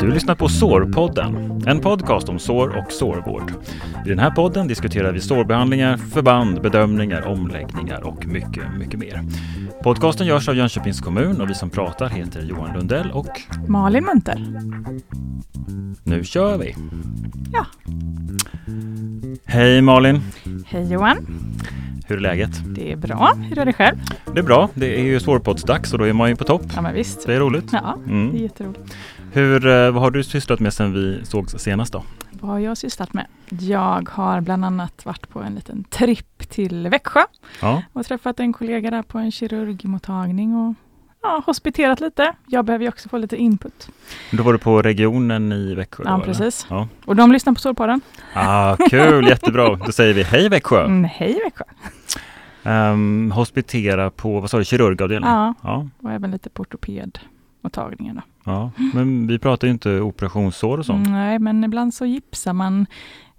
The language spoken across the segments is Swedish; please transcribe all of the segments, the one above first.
Du lyssnar på Sårpodden, en podcast om sår och sårvård. I den här podden diskuterar vi sårbehandlingar, förband, bedömningar, omläggningar och mycket, mycket mer. Podcasten görs av Jönköpings kommun och vi som pratar heter Johan Lundell och Malin Munter. Nu kör vi! Ja. Hej Malin! Hej Johan! Hur är läget? Det är bra. Hur är det själv? Det är bra. Det är ju svårpoddsdags och då är man ju på topp. Ja men visst. Det är roligt. Ja, Mm. det är jätteroligt. Hur, eh, vad har du sysslat med sedan vi sågs senast då? Vad har jag sysslat med? Jag har bland annat varit på en liten tripp till Växjö Ja, och träffat en kollega där på en kirurgmottagning och ja, hospiterat lite. Jag behöver ju också få lite input. då var du på regionen i Växjö? då, Ja, eller? precis. Ja. Och de lyssnar på Sårpodden. Ah, kul, jättebra. Då säger vi hej Växjö! Mm, hej Växjö! Um, hospitera på, vad sa du, kirurgavdelningen? Ja, Ja, och även lite på ortopedmottagningen. Då. ja. Men vi pratar ju inte operationssår och sånt. Nej, men ibland så gipsar man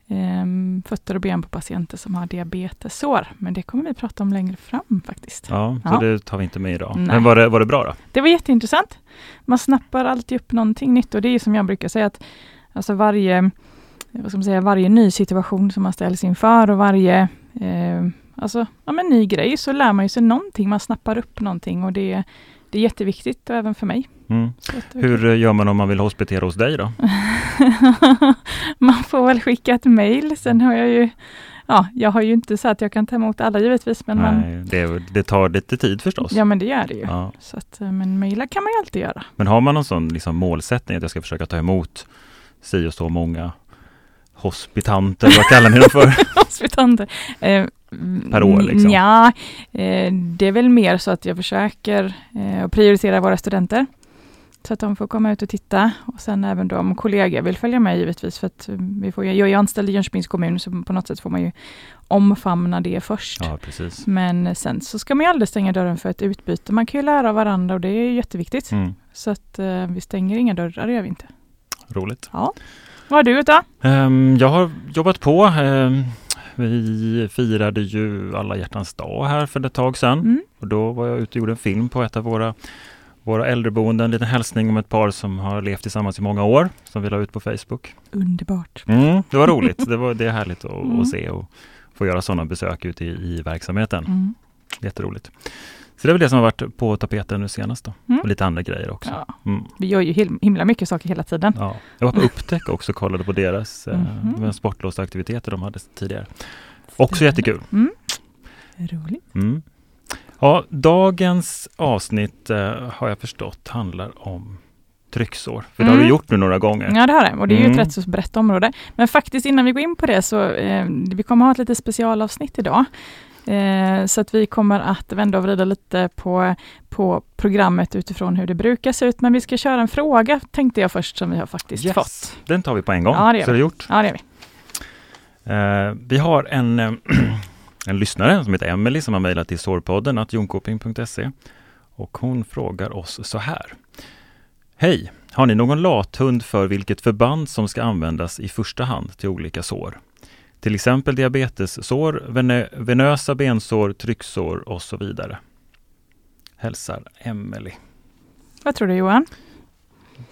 ehm, fötter och ben på patienter som har diabetessår. Men det kommer vi prata om längre fram faktiskt. Ja, så Ja. det tar vi inte med idag. Nej. Men var det, var det bra då? Det var jätteintressant. Man snappar alltid upp någonting nytt och det är som jag brukar säga att alltså varje, vad ska man säga, varje ny situation som man ställs inför och varje eh, alltså, ja, men ny grej så lär man ju sig någonting. Man snappar upp någonting och det, det är jätteviktigt och även för mig. Mm. Hur gör man om man vill hospitera hos dig då? man får väl skicka ett mejl. Sen har jag ju Ja, jag har ju inte så att jag kan ta emot alla givetvis, men man, Nej, det, det tar lite tid förstås. ja men det gör det ju. Ja. Så att, eh, men mejla kan man ju alltid göra. Men har man någon sån liksom, målsättning att jag ska försöka ta emot si och så många hospitanter, vad kallar ni dem för? Hospitanter. Eh, Per år, liksom? Ja, eh, det är väl mer så att jag försöker eh, prioritera våra studenter. Så att de får komma ut och titta och sen även då om kollegor vill följa med givetvis för att eh, vi får, jag är anställd i Jönköpings kommun så på något sätt får man ju omfamna det först. Ja. Men sen så ska man ju aldrig stänga dörren för ett utbyte. Man kan ju lära av varandra och det är jätteviktigt. Mm. Så att eh, vi stänger inga dörrar, det gör vi inte. Roligt. Ja. Vad har du gjort då? Ehm, jag har jobbat på. Ehm, vi firade ju alla hjärtans dag här för ett tag sedan. Mm. Och då var jag ute och gjorde en film på ett av våra, våra äldreboenden. En liten hälsning om ett par som har levt tillsammans i många år. Som vi la ut på Facebook. Underbart. Mm, det var roligt. Det, var, det är härligt att, Mm. att se och få göra sådana besök ute i, i verksamheten. Mm. Jätteroligt. Så det är väl det som har varit på tapeten nu senast då. Mm. Och lite andra grejer också. Ja, Mm. vi gör ju him- himla mycket saker hela tiden. Ja. Jag var på Upptäck också och kollade på deras eh, Mhm. sportlovsaktiviteter de hade tidigare. Också jättekul. Mm. Roligt. Mm. Ja, dagens avsnitt eh, har jag förstått handlar om trycksår. För det har du Mm. gjort nu några gånger. Ja, det har det. Och det är ju Mm. ett rätt så brett område. Men faktiskt innan vi går in på det så eh, vi kommer ha ett lite specialavsnitt idag. Eh, så att vi kommer att vända och vrida lite på, på programmet utifrån hur det brukar se ut. Men vi ska köra en fråga tänkte jag först som vi har faktiskt Yes. fått. Den tar vi på en gång. Ja, det gör så vi. det är gjort. Ja, det är vi. Eh, vi har en, eh, en lyssnare som heter Emelie som har mejlat till sårpodden att jonkoping.se och hon frågar oss så här. Hej! Har ni någon lathund för vilket förband som ska användas i första hand till olika sår? Till exempel diabetessår, venösa bensår, trycksår och så vidare. Hälsar Emelie. Vad tror du Johan?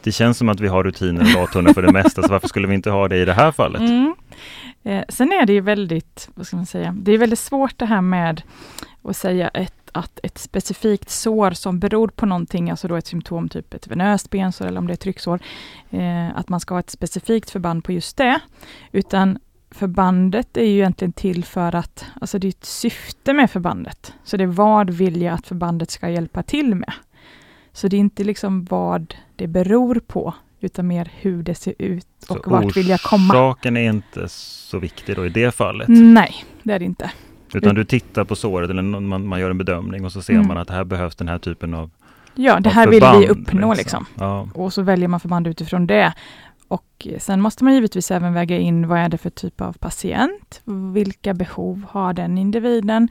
Det känns som att vi har rutiner och lathundar för det mesta, så varför skulle vi inte ha det i det här fallet? Mm. Eh, sen är det ju väldigt, vad ska man säga, det är väldigt svårt det här med att säga ett, att ett specifikt sår som beror på någonting, alltså då ett symptom, typ ett venöst bensår eller om det är trycksår, eh, att man ska ha ett specifikt förband på just det. Utan förbandet är ju egentligen till för att, alltså det är ett syfte med förbandet. Så det är vad vill jag att förbandet ska hjälpa till med? Så det är inte liksom vad det beror på, utan mer hur det ser ut och Så vart vill jag komma. Orsaken är inte så viktig då i det fallet. Nej, det är det inte. Utan du tittar på såret eller man, man gör en bedömning och så ser Mm. man att här behövs den här typen av Ja, det här vill vi uppnå liksom. Ja, Och så väljer man förband utifrån det. Och sen måste man givetvis även väga in vad är det för typ av patient? Vilka behov har den individen?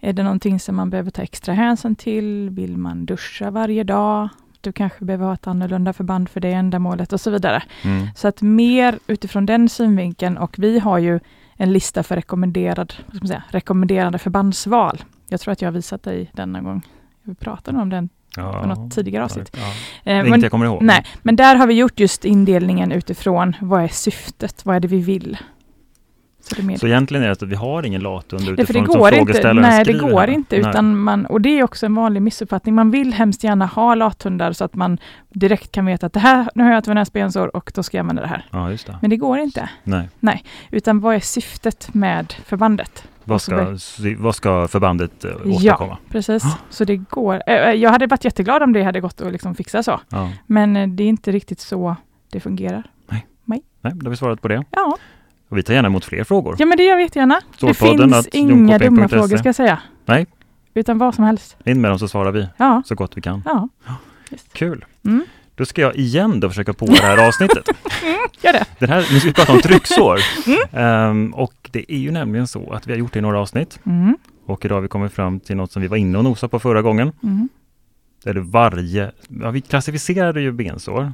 Är det någonting som man behöver ta extra hänsyn till? Vill man duscha varje dag? Du kanske behöver ha ett annorlunda förband för det ändamålet och så vidare. mm. Så att mer utifrån den synvinkeln och vi har ju en lista för rekommenderad, vad ska man säga, rekommenderade förbandsval. Jag tror att jag har visat dig den någon gång. Vi pratade om den Ja, på något tidigare avsnitt. Ja. Eh, Det är men- jag kommer ihåg. Nej, men där har vi gjort just indelningen utifrån vad är syftet, vad är det vi vill? Så det Så egentligen är det att vi har ingen lathund Ja, för det utifrån som går inte. Nej, det går här. inte. Nej. Utan man, och det är också en vanlig missuppfattning. Man vill hemskt gärna ha lathundar så att man direkt kan veta att det här, nu har jag ett venäsbensår och då ska jag använda det här. Ja, just det. Men det går inte. Nej. Utan vad är syftet med förbandet? Vad Och så ska, vad ska förbandet eh, Ja. åstadkomma? Precis, Ah. så det går. Eh, Jag hade varit jätteglad om det hade gått att liksom fixa så. Ja. Men eh, det är inte riktigt så det fungerar. Nej, då har vi svarat på det. Ja, Och vi tar gärna emot fler frågor. ja men det gör vi jättegärna. Det finns inga dumma frågor ska jag säga. Nej. Utan vad som helst. In med dem så svarar vi Ja, så gott vi kan. ja. Kul! Mm. Då ska jag igen då försöka på det här avsnittet. Gör det. Den här, nu ska vi prata om trycksår. Mm. Ehm, och det är ju nämligen så att vi har gjort det i några avsnitt. Mm. Och idag har vi kommit fram till något som vi var inne och nosade på förra gången. Mm. Det varje, ja, vi klassificerade ju bensår.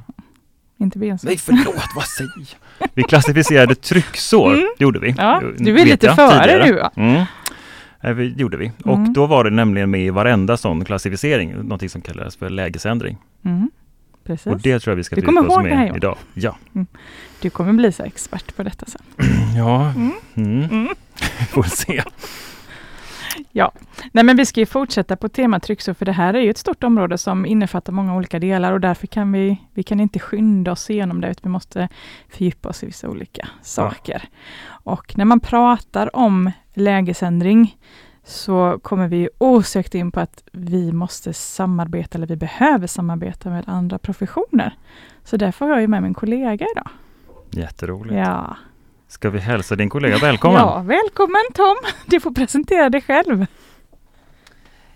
Inte bensår. Nej förlåt, vad säger jag? Vi klassificerade trycksår, Mm. det gjorde vi. Ja, du är lite jag, före tidigare. du. va? Mm. Eh, gjorde vi. Och Mm. då var det nämligen med i varenda sån klassificering, någonting som kallas för lägesändring. Mm. Precis. Och det tror jag vi ska Du kommer ihåg det här, med idag. Ja. Du kommer bli så expert på detta sen. Ja, Mm. mm. Mm. vi får se. Nej, men vi ska ju fortsätta på temat trycksår, för det här är ju ett stort område som innefattar många olika delar och därför kan vi, vi kan inte skynda oss igenom det, utan vi måste fördjupa oss i vissa olika saker. Och när man pratar om lägesändring så kommer vi osökt in på att vi måste samarbeta, eller vi behöver samarbeta med andra professioner. Så därför har jag med min kollega idag. Jätteroligt. Ja, Ska vi hälsa din kollega välkommen? ja välkommen Tom! Du får presentera dig själv.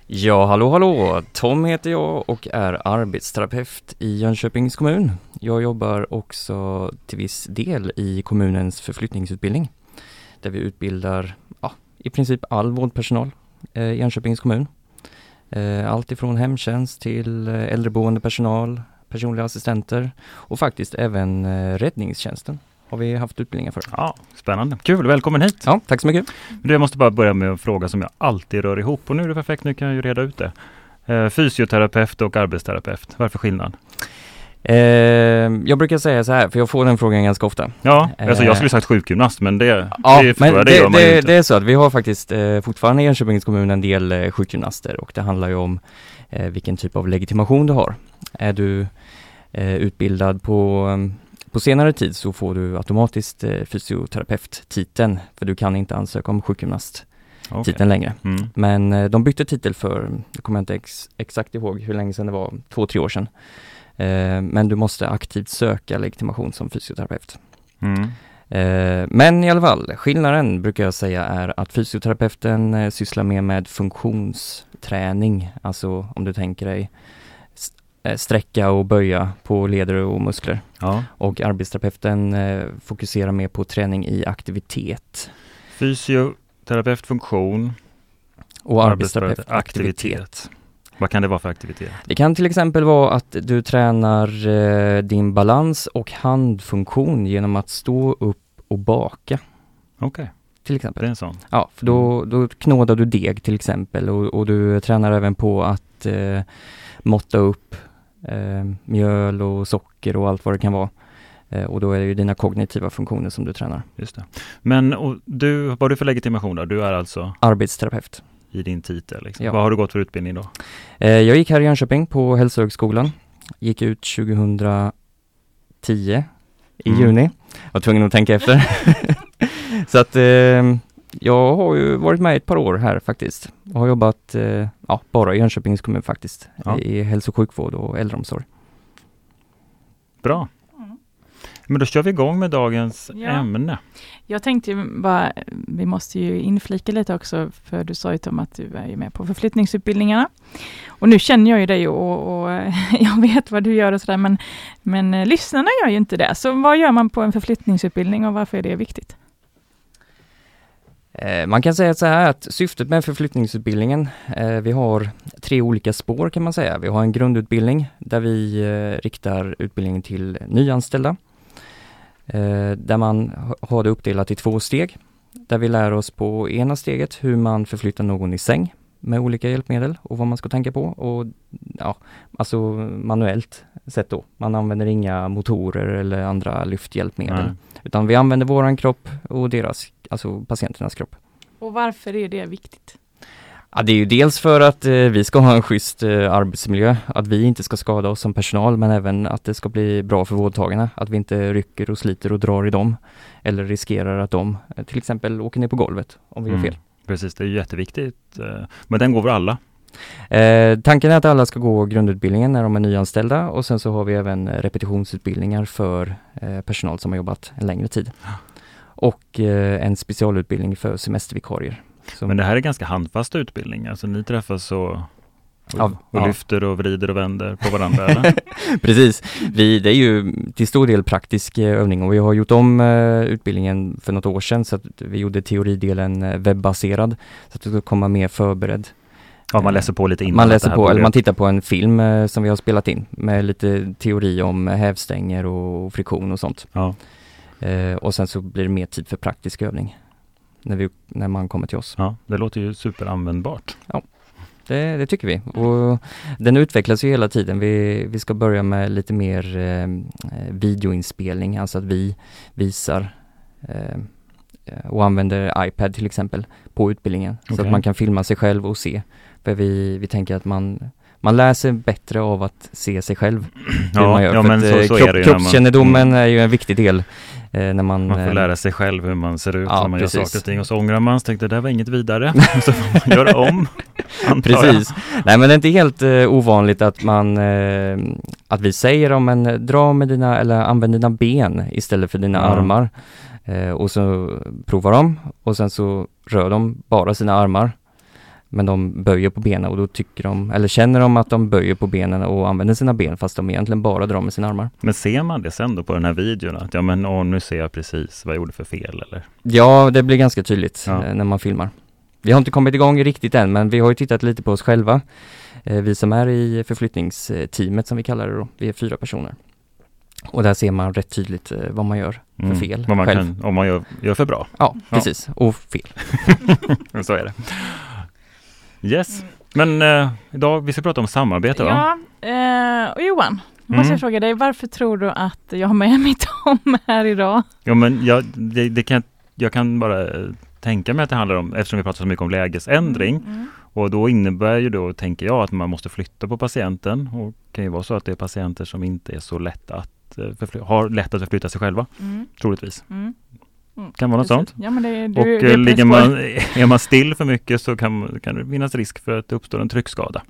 Ja, hallå hallå! Tom heter jag och är arbetsterapeut i Jönköpings kommun. Jag jobbar också till viss del i kommunens förflyttningsutbildning. Där vi utbildar ja, i princip all vårdpersonal eh, i Jönköpings kommun. Eh, allt ifrån hemtjänst till eh, äldreboendepersonal, personliga assistenter och faktiskt även räddningstjänsten har vi haft utbildningar för. Ja, spännande. Kul, välkommen hit. Ja, tack så mycket. Du, Jag måste bara börja med en fråga som jag alltid rör ihop och nu är det perfekt, nu kan jag ju reda ut det. Fysioterapeut och arbetsterapeut, varför skillnad? Eh, jag brukar säga så här, för jag får den frågan ganska ofta. Ja, alltså jag Eh. skulle sagt sjukgymnast men det, Ja, det förstår jag, det, det gör man ju det, inte. det är så att vi har faktiskt eh, fortfarande i Jönköpings kommun en del eh, sjukgymnaster och det handlar ju om eh, vilken typ av legitimation du har. Är du eh, utbildad på, eh, på senare tid så får du automatiskt eh, fysioterapeuttiteln för du kan inte ansöka om sjukgymnasttiteln Okej. längre. Mm. Men eh, de bytte titel för, jag kommer inte ex, exakt ihåg hur länge sedan det var, två, tre år sedan. Eh, men du måste aktivt söka legitimation som fysioterapeut. Mm. Eh, Men i alla fall, skillnaden brukar jag säga är att fysioterapeuten eh, sysslar mer med funktionsträning, alltså om du tänker dig sträcka och böja på leder och muskler. Ja. Och arbetsterapeuten fokuserar mer på träning i aktivitet. Fysioterapeut funktion, Och arbetsterapeut aktivitet. aktivitet. Vad kan det vara för aktivitet? Det kan till exempel vara att du tränar eh, din balans och handfunktion genom att stå upp och baka, Okej, till det exempel. är en sån. Ja, för då, då knådar du deg till exempel och, och du tränar även på att eh, måtta upp eh, mjöl och socker och allt vad det kan vara. Eh, och då är det ju dina kognitiva funktioner som du tränar. Just det. Men och du, vad har du för legitimation då? Du är alltså Arbetsterapeut. I din titel. Liksom. Ja. Vad har du gått för utbildning då? Eh, jag gick här i Jönköping på Hälsohögskolan. Gick ut 2010 i Mm. juni. Var tvungen att tänka efter. Så att eh, jag har ju varit med ett par år här faktiskt. Och har jobbat, eh, ja, bara i Jönköpings kommun faktiskt. Ja. I hälso och sjukvård och äldreomsorg. Bra. Mm. Men då kör vi igång med dagens Ja. ämne. Jag tänkte ju bara, vi måste ju inflika lite också, för du sa ju Tom att du är ju med på förflyttningsutbildningarna. Och nu känner jag ju dig och, och jag vet vad du gör och sådär, men, men eh, lyssnarna gör ju inte det. Så vad gör man på en förflyttningsutbildning och varför är det viktigt? Eh, Man kan säga så här att syftet med förflyttningsutbildningen, eh, vi har tre olika spår kan man säga. Vi har en grundutbildning där vi riktar utbildningen till nyanställda. eh, Där man ha- har det uppdelat i två steg. Där vi lär oss på ena steget hur man förflyttar någon i säng med olika hjälpmedel och vad man ska tänka på och ja, alltså manuellt sett då. Man använder inga motorer eller andra lyfthjälpmedel. Nej. Utan vi använder våran kropp och deras, alltså patienternas kropp. Och varför är det viktigt? Ja, det är ju dels för att eh, vi ska ha en schysst eh, arbetsmiljö, att vi inte ska skada oss som personal, men även att det ska bli bra för vårdtagarna, att vi inte rycker och sliter och drar i dem, eller riskerar att de eh, till exempel åker ner på golvet om vi gör Mm. fel. Precis, det är jätteviktigt. eh, Men den går för alla. Eh, tanken är att alla ska gå grundutbildningen när de är nyanställda och sen så har vi även repetitionsutbildningar för eh, personal som har jobbat en längre tid. Och en specialutbildning för semestervikarier. Så- Men det här är ganska handfast utbildning. Alltså ni träffas och, och, och lyfter och vrider och vänder på varandra. eller? Precis, vi, det är ju till stor del praktisk eh, övning och vi har gjort om eh, utbildningen för något år sedan så att vi gjorde teoridelen eh, webbaserad så att du ska komma mer förberedd. Ja, man läser på lite innan. Man läser på, eller man tittar på en film som vi har spelat in med lite teori om hävstänger och friktion och sånt. Ja, och sen så blir det mer tid för praktisk övning när, vi, när man kommer till oss. ja, det låter ju superanvändbart. Det, det tycker vi. Och den utvecklas ju hela tiden. Vi, vi ska börja med lite mer eh, videoinspelning, alltså att vi visar eh, och använder iPad till exempel på utbildningen. Så Okej. att man kan filma sig själv och se. För vi, vi tänker att man man lär sig bättre av att se sig själv. Ja, ja men att, så, eh, så kropp, är det ju. när man- Kroppskännedomen Mm. är ju en viktig del när man... Man får eh, lära sig själv hur man ser ut Ja, när man precis. gör saker och ting och så ångrar man så tänkte det där var inget vidare. så får man göra om. jag. Precis. Nej men det är inte helt eh, ovanligt att man, eh, att vi säger om en dra med dina, eller använd dina ben istället för dina Ja. armar. Eh, och så provar de och sen så rör de bara sina armar. Men de böjer på benen och då tycker de, eller känner de att de böjer på benen och använder sina ben fast de egentligen bara drar med sina armar. Men ser man det sen då på den här videon? Att ja men åh, nu ser jag precis vad jag gjorde för fel eller? Ja, det blir ganska tydligt Ja. eh, när man filmar. Vi har inte kommit igång riktigt än, men vi har ju tittat lite på oss själva. Eh, vi som är i förflyttningsteamet som vi kallar det då, vi är fyra personer. Och där ser man rätt tydligt eh, vad man gör för Mm, fel Vad man själv. kan, om man gör, gör för bra. Ja, Ja. precis. Och fel. Så är det. Yes, men eh, idag, vi ska prata om samarbete va? Ja, eh, och Johan, nu måste Mm. jag fråga dig, varför tror du att jag har med mig Tom här idag? Ja men jag, det, det kan, jag kan bara eh, tänka mig att det handlar om, eftersom vi pratar så mycket om lägesändring, Mm. och då innebär ju då, tänker jag, att man måste flytta på patienten. Och det kan ju vara så att det är patienter som inte är så lätta att eh, förfly- har lätt att förflytta sig själva, Mm. troligtvis. Mm. Kan vara något Precis. sånt. Ja, men det, du, Och det eh, är ligger man, är man still för mycket så kan, kan det finnas risk för att det uppstår en tryckskada.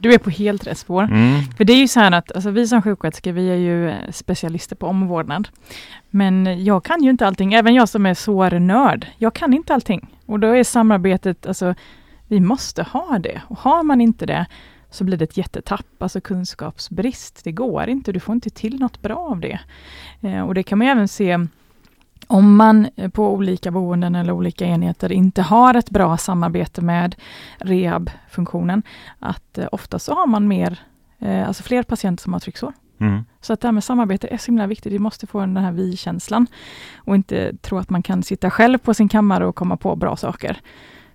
Du är på helt rätt spår. Mm. För det är ju så här att alltså, vi som sjuksköterskor, vi är ju eh, specialister på omvårdnad. Men jag kan ju inte allting, även jag som är sårnörd. Jag kan inte allting. Och då är samarbetet, alltså vi måste ha det. Och har man inte det så blir det ett jättetapp, alltså kunskapsbrist. Det går inte, du får inte till något bra av det. Eh, och det kan man ju även se om man eh, på olika boenden eller olika enheter inte har ett bra samarbete med rehabfunktionen, att eh, ofta så har man mer, eh, alltså fler patienter som har trycksår. Mm. Så att det här med samarbete är så himla viktigt. Vi måste få den här vi-känslan och inte tro att man kan sitta själv på sin kammare och komma på bra saker.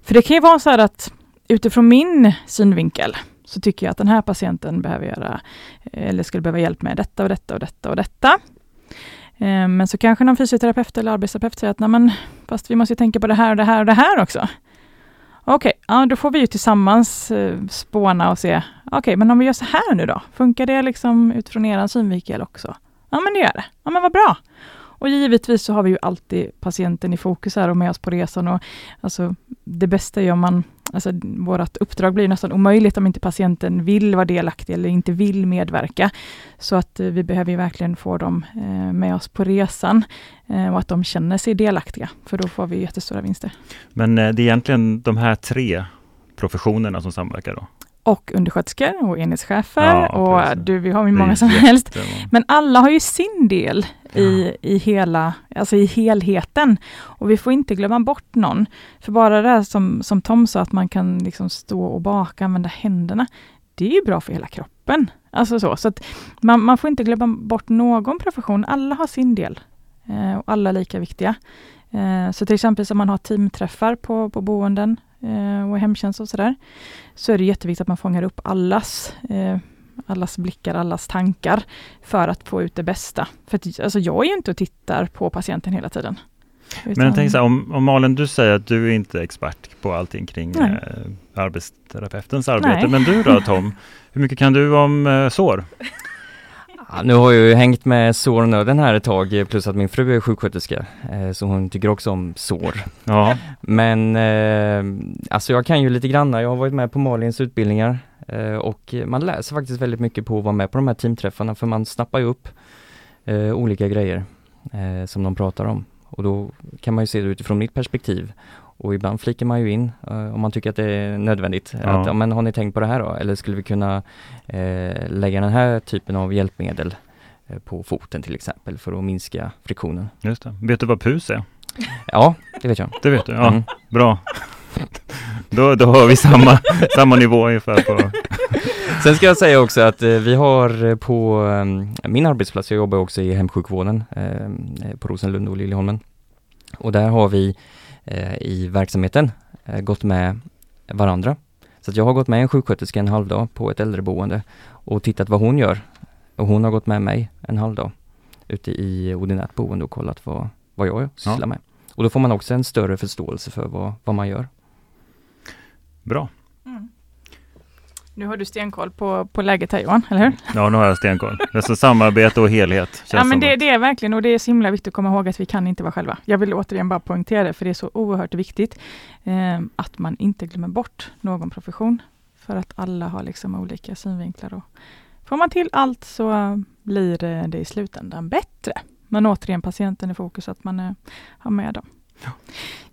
För det kan ju vara så här att utifrån min synvinkel så tycker jag att den här patienten behöver göra eller skulle behöva hjälp med detta och detta och detta och detta. Eh, men så kanske någon fysioterapeut eller arbetsterapeut säger att Nej, men, fast vi måste ju tänka på det här och det här och det här också. Okej, ja, då får vi ju tillsammans eh, spåna och se, okej, men om vi gör så här nu då? Funkar det liksom utifrån er synvinkel också? Ja, men det gör det. Ja, men vad bra. Och givetvis så har vi ju alltid patienten i fokus här och med oss på resan. Och alltså, det bästa är ju om man, alltså vårt uppdrag blir nästan omöjligt om inte patienten vill vara delaktig eller inte vill medverka. Så att eh, vi behöver ju verkligen få dem eh, med oss på resan eh, och att de känner sig delaktiga, för då får vi jättestora vinster. Men det är egentligen de här tre professionerna som samverkar då? Och undersköterskor och enhetschefer Ja, och precis. du, vi har är många som helst. Men alla har ju sin del i, i, hela, alltså i helheten. Och vi får inte glömma bort någon. För bara det här som, som Tom sa, att man kan liksom stå och baka, använda händerna. Det är ju bra för hela kroppen. Alltså så, så man, man får inte glömma bort någon profession. Alla har sin del. Eh, och alla är lika viktiga. Eh, så till exempel om man har teamträffar på, på boenden, och hemtjänst och sådär, så är det jätteviktigt att man fångar upp allas eh, allas blickar, allas tankar för att få ut det bästa. För att, alltså jag är ju inte och tittar på patienten hela tiden. Men jag tänker så här, om, om Malin, du säger att du är inte expert på allting kring eh, arbetsterapeutens arbete, Nej. men du då Tom, hur mycket kan du om eh, sår? Ja, nu har jag ju hängt med sårnöden här ett tag, plus att min fru är sjuksköterska, eh, så hon tycker också om sår. Ja, Men eh, alltså jag kan ju lite grann, jag har varit med på Malins utbildningar eh, och man läser faktiskt väldigt mycket på att vara med på de här teamträffarna för man snappar ju upp olika grejer som de pratar om. Och då kan man ju se det utifrån mitt perspektiv. Och ibland flikar man ju in eh, om man tycker att det är nödvändigt. Ja. Att, ja, men har ni tänkt på det här då? Eller skulle vi kunna eh, lägga den här typen av hjälpmedel eh, på foten till exempel för att minska friktionen? just det. Vet du vad PUS är? Ja, det vet jag. Det vet du? Ja, Mm. bra. Då, då har vi samma, samma nivå ungefär på... Sen ska jag säga också att eh, vi har på eh, min arbetsplats, jag jobbar också i hemsjukvården eh, på Rosenlund och Liljeholmen. Och där har vi i verksamheten eh, gått med varandra. Så jag har gått med en sjuksköterska en halvdag på ett äldreboende och tittat vad hon gör. Och hon har gått med mig en halvdag ute i ordinärt boende och kollat vad, vad jag sysslar Ja. med. Och då får man också en större förståelse för vad, vad man gör. Bra. Nu har du stenkoll på, på läget här Johan, eller hur? Ja, nu har jag stenkoll. Det är så samarbete och helhet. Ja men det, det är verkligen och det är så himla viktigt att komma ihåg att vi kan inte vara själva. Jag vill återigen bara poängtera det för det är så oerhört viktigt eh, att man inte glömmer bort någon profession. För att alla har liksom olika synvinklar och får man till allt så blir det, det i slutändan bättre. Men återigen patienten i fokus, att man eh, har med dem. Ja.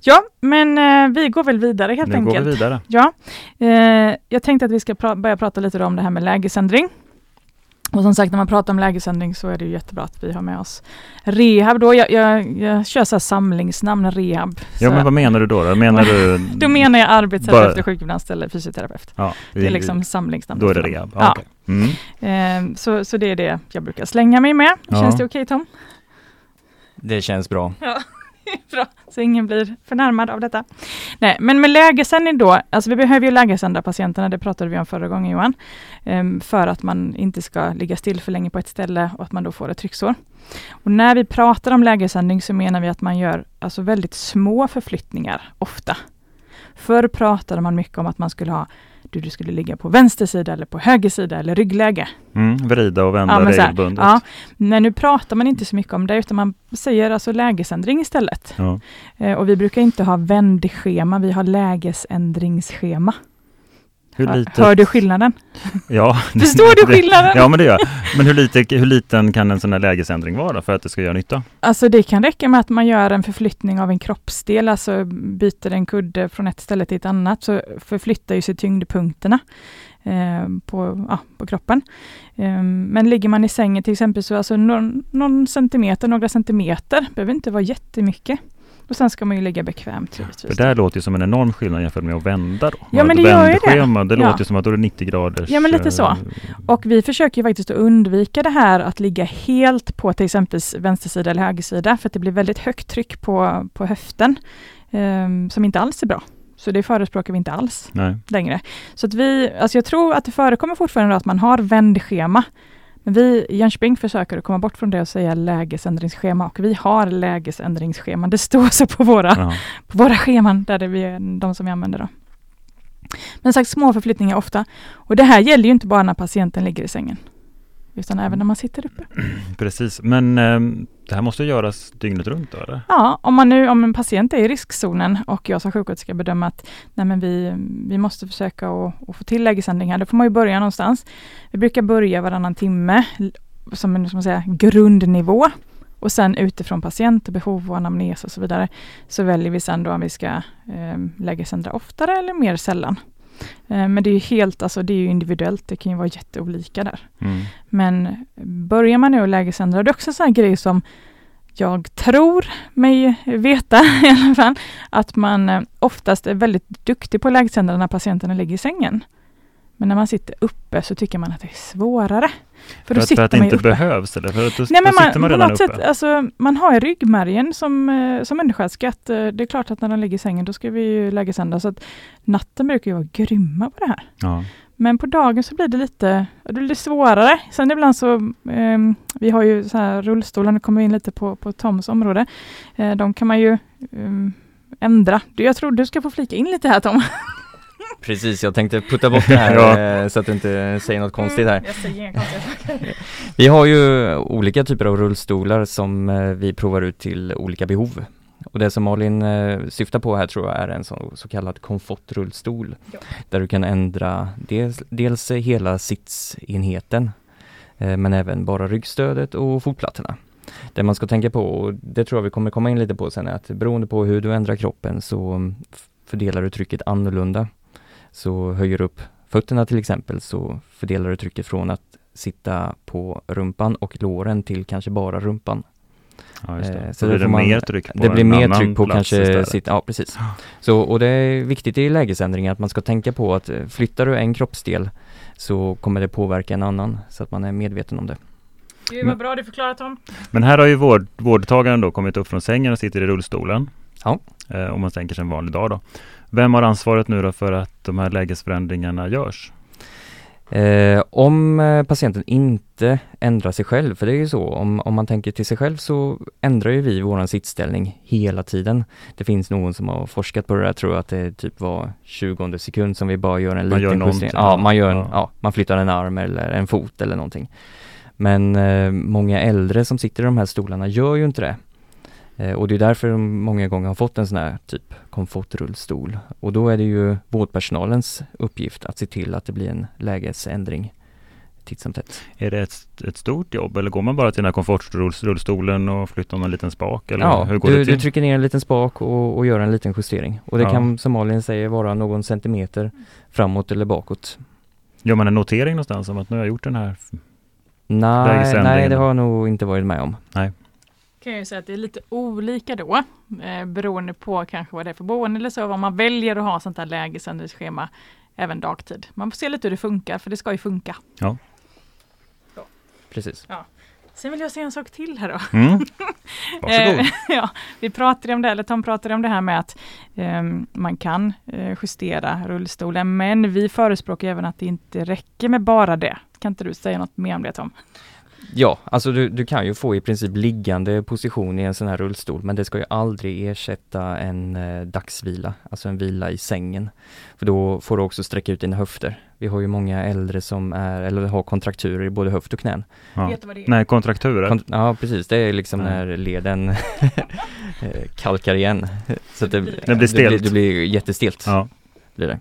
Ja, men eh, vi går väl vidare helt nu enkelt. går vi vidare. Ja, eh, jag tänkte att vi ska pra- börja prata lite om det här med lägesändring. Och som sagt, när man pratar om lägesändring så är det ju jättebra att vi har med oss rehab då. Jag, jag, jag kör så här samlingsnamn, rehab. Ja, Så men vad menar du då? då? Menar du... då menar jag arbetsterapeut, Bara- sjukgymnast eller fysioterapeut. Ja, Det är liksom samlingsnamn. Då är det rehab. Ja, Ja. okej. Mm. Eh, så, så det är det jag brukar slänga mig med. Ja. Känns det okej Tom? Det känns bra. Bra, så ingen blir förnärmad av detta. Nej, men med lägesändning då, alltså vi behöver ju lägesända patienterna, det pratade vi om förra gången Johan, ehm, för att man inte ska ligga still för länge på ett ställe och att man då får ett trycksår. Och när vi pratar om lägesändning så menar vi att man gör alltså väldigt små förflyttningar ofta. Förr pratade man mycket om att man skulle ha du, du skulle ligga på vänster sida eller på höger sida eller ryggläge. Mm, vrida och vända Ja, regelbundet. ja. Men nu pratar man inte så mycket om det, utan man säger alltså lägesändring istället. Ja. Eh, och vi brukar inte ha vändschema, vi har lägesändringsschema. Hur lite... hör du skillnaden? Ja. Förstår du skillnaden? Ja, men det gör. Men hur, lite, hur liten kan en sån här lägesändring vara för att det ska göra nytta? Alltså det kan räcka med att man gör en förflyttning av en kroppsdel, alltså byter en kudde från ett ställe till ett annat, så förflyttar ju sig tyngdpunkterna eh, på, ja, på kroppen. Eh, men ligger man i sängen till exempel, så alltså någon, någon centimeter, några centimeter, behöver inte vara jättemycket. Och sen ska man ju ligga bekvämt För givetvis. det här låter ju som en enorm skillnad jämfört med att vända då. Ja, men det gör ju det. det Ja. låter som att då är det 90 graders... Ja, men lite så. eh, Och vi försöker ju faktiskt att undvika det här att ligga helt på till exempel vänstersida eller högersida, för att det blir väldigt högt tryck på, på höften, ehm, som inte alls är bra. Så det förespråkar vi inte alls Nej. längre. Så att vi, alltså jag tror att det förekommer fortfarande att man har vändschema, men vi i Jönköping försöker att komma bort från det och säga lägesändringsschema och vi har lägesändringsscheman. Det står så på våra Ja. på våra scheman, där det är de som vi använder. Då. Men sagt, små förflyttningar ofta. Och det här gäller ju inte bara när patienten ligger i sängen, utan även när man sitter uppe. Precis, men ehm, det här måste göras dygnet runt då eller? Ja, om, man nu, om en patient är i riskzonen och jag som sjuksköterska bedömer att nej men vi, vi måste försöka att, få till lägesändring här, då får man ju börja någonstans. Vi brukar börja varannan timme som en som man säger, grundnivå och sen utifrån patientbehov och anamnes och så vidare så väljer vi sen då om vi ska eh, lägesändra oftare eller mer sällan. Eh, men det är ju helt, alltså det är individuellt, det kan ju vara jätteolika där. Mm. Men börjar man nu att lägesändra, det är också en sån här grej som jag tror mig veta i alla fall, att man eh, oftast är väldigt duktig på att lägesändra när patienterna ligger i sängen. Men när man sitter uppe så tycker man att det är svårare. För, För, att, för att det ju inte uppe. behövs eller? För att då, Nej, då sitter man, man redan uppe? sätt, alltså, man har i ryggmärgen som, eh, som undersköterska att eh, det är klart att när de ligger i sängen då ska vi ju lägesända. Så att natten brukar ju vara grymma på det här. Ja. Men på dagen så blir det lite, det blir svårare. Sen ibland så, ehm, vi har ju så här rullstolar, nu kommer vi in lite på, på Toms område. Eh, de kan man ju ehm, ändra. Jag tror du ska få flika in lite här Tom. Precis, jag tänkte putta bort det här eh, så att du inte säger något konstigt här. Jag säger inga konstiga saker. Vi har ju olika typer av rullstolar som eh, vi provar ut till olika behov. Och det som Malin eh, syftar på här tror jag är en så, så kallad komfortrullstol. Ja. Där du kan ändra dels, dels hela sitsenheten eh, men även bara ryggstödet och fotplattorna. Det man ska tänka på, och det tror jag vi kommer komma in lite på sen, är att beroende på hur du ändrar kroppen så mm, fördelar du trycket annorlunda. Så höjer du upp fötterna till exempel så fördelar du trycket från att sitta på rumpan och låren till kanske bara rumpan. Ja, just det. Eh, Så, så blir då det får man- mer tryck på Det blir mer tryck på kanske sitta, ja precis. Så, och det är viktigt i lägesändringar att man ska tänka på att eh, flyttar du en kroppsdel så kommer det påverka en annan så att man är medveten om det. Gud vad bra du förklarar Tom. Men här har ju vård, vårdtagaren då kommit upp från sängen och sitter i rullstolen. Ja. Eh, om man tänker sig en vanlig dag då. Vem har ansvaret nu då för att de här lägesförändringarna görs? Eh, om eh, patienten inte ändrar sig själv, för det är ju så, om, om man tänker till sig själv så ändrar ju vi våran sittställning hela tiden. Det finns någon som har forskat på det där, tror att det typ var 20 sekund som vi bara gör en Man liten justering. Ja, man gör en, ja. ja, man flyttar en arm eller en fot eller någonting. Men eh, många äldre som sitter i de här stolarna gör ju inte det. Eh, och det är därför de många gånger har fått en sån här typ komfortrullstol. Och då är det ju vårdpersonalens uppgift att se till att det blir en lägesändring titt som tätt. Är det ett, ett stort jobb eller går man bara till den här komfortrullstolen och flyttar någon liten spak? Eller Ja, hur går du, det till? du trycker ner en liten spak och, och gör en liten justering. Och det Ja. kan som Malin säger vara någon centimeter framåt eller bakåt. Gör man en notering någonstans om att nu har jag gjort den här? Nej, nej det har jag nog inte varit med om. Kan jag ju säga att det är lite olika då, eh, beroende på kanske vad det är för boende eller så, vad man väljer att ha sånt här lägesändringsschema även dagtid. Man får se lite hur det funkar, för det ska ju funka. Precis. Sen vill jag säga en sak till här då. Mm. Eh, ja, vi pratade om det, eller Tom pratade om det här med att eh, man kan eh, justera rullstolen, men vi förespråkar även att det inte räcker med bara det. Kan inte du säga något mer om det Tom? Ja, alltså du, du kan ju få i princip liggande position i en sån här rullstol men det ska ju aldrig ersätta en eh, dagsvila, alltså en vila i sängen. För då får du också sträcka ut dina höfter. Vi har ju många äldre som är, eller har kontrakturer i både höft och knän. Ja. Vet du vad det är? Nej, kontrakturer. Kont- ja precis, det är liksom Ja. när leden eh, kalkar igen. Så att det, blir det. Det blir stelt. Det blir, det blir jättestelt. ja. Blir det.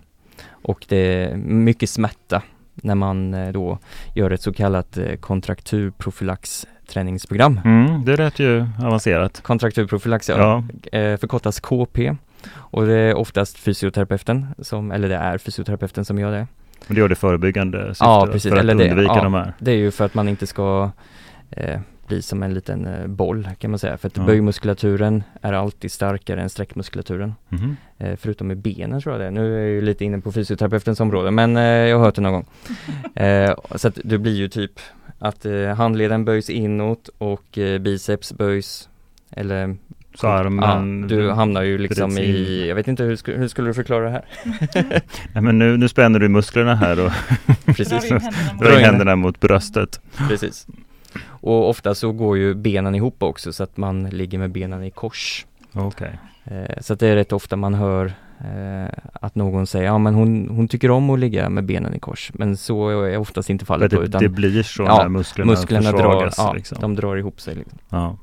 Och det är mycket smärta när man eh, då gör ett så kallat eh, kontrakturprofylax träningsprogram. Mm, det lät ju avancerat. Kontrakturprofylax ja. Ja. Eh, förkortas KP och det är oftast fysioterapeuten som, eller det är fysioterapeuten som gör det. Men det gör det förebyggande syfte Ja, precis. för att Eller det- undvika ja. de här. Det är ju för att man inte ska eh, bli som en liten eh, boll kan man säga. För att Ja. böjmuskulaturen är alltid starkare än sträckmuskulaturen. Eh, förutom i benen tror jag det. Nu är jag ju lite inne på fysioterapeutens område men eh, jag har hört det någon gång. Eh, så att det blir ju typ att handleden böjs inåt och biceps böjs eller Så armen... ja, du hamnar ju liksom i, jag vet inte hur, sku, hur skulle du förklara det här? Nej, men nu, nu spänner du musklerna här och Precis, Drar in. händerna mot bröstet. precis. Och ofta så går ju benen ihop också så att man ligger med benen i kors. Okej. Eh, så att det är rätt ofta man hör eh, att någon säger, ja men hon, hon tycker om att ligga med benen i kors. Men så är oftast inte fallet det, då, utan det blir så Ja, när musklerna, musklerna drar, försvagas. ja, liksom. de drar ihop sig. Liksom. ja.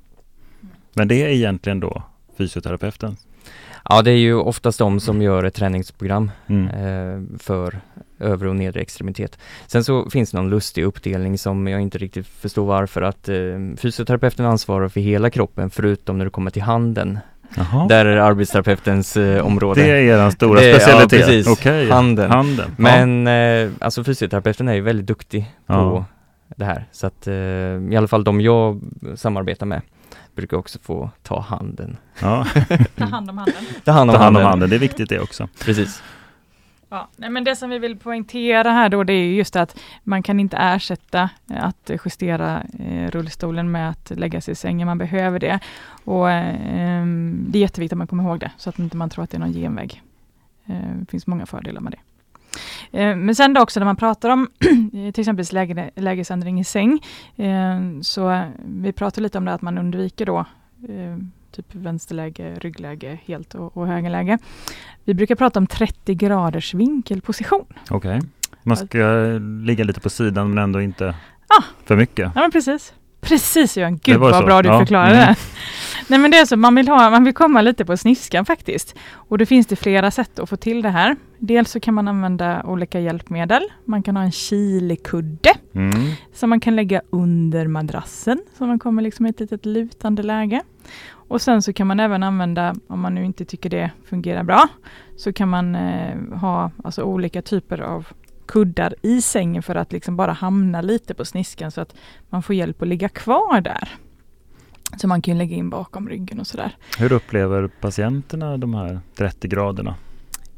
Men det är egentligen då fysioterapeuten? Ja, det är ju oftast de som gör ett träningsprogram Mm. eh, för övre och nedre extremitet. Sen så finns det någon lustig uppdelning som jag inte riktigt förstår varför att eh, fysioterapeuten ansvarar för hela kroppen förutom när det kommer till handen. Jaha. Där är arbetsterapeutens eh, område. Det är er stora Det- ja, specialitet? precis. Okej. Handen. Handen. Men eh, alltså fysioterapeuten är ju väldigt duktig på Ja. det här. Så att eh, i alla fall de jag samarbetar med brukar också få ta handen. Ja, Ta hand om handen. Ta hand ta om hand om handen. handen. Det är viktigt det också. Precis. Ja, nej, men det som vi vill poängtera här då, det är just att man kan inte ersätta eh, att justera eh, rullstolen med att lägga sig i sängen. Man behöver det. Och eh, Det är jätteviktigt att man kommer ihåg det, så att inte man tror att det är någon genväg. Eh, det finns många fördelar med det. Eh, men sen då också när man pratar om till exempel läge, lägesändring i säng, eh, så vi pratar lite om det att man undviker då typ vänsterläge, ryggläge helt och, och högerläge. Vi brukar prata om 30 graders vinkelposition. Okej, okay. man ska ligga lite på sidan men ändå inte ah, för mycket. Ja men precis. Precis Johan, gud vad så. bra du ja. förklarade mm. det. Nej men det är så, man vill, ha, man vill komma lite på sniskan faktiskt. Och då finns det flera sätt att få till det här. Dels så kan man använda olika hjälpmedel. Man kan ha en kilikudde mm. som man kan lägga under madrassen så man kommer liksom i ett litet lutande läge. Och sen så kan man även använda, om man nu inte tycker det fungerar bra, så kan man eh, ha alltså olika typer av kuddar i sängen för att liksom bara hamna lite på sniskan så att man får hjälp att ligga kvar där. Så man kan lägga in bakom ryggen och sådär. Hur upplever patienterna de här 30 graderna?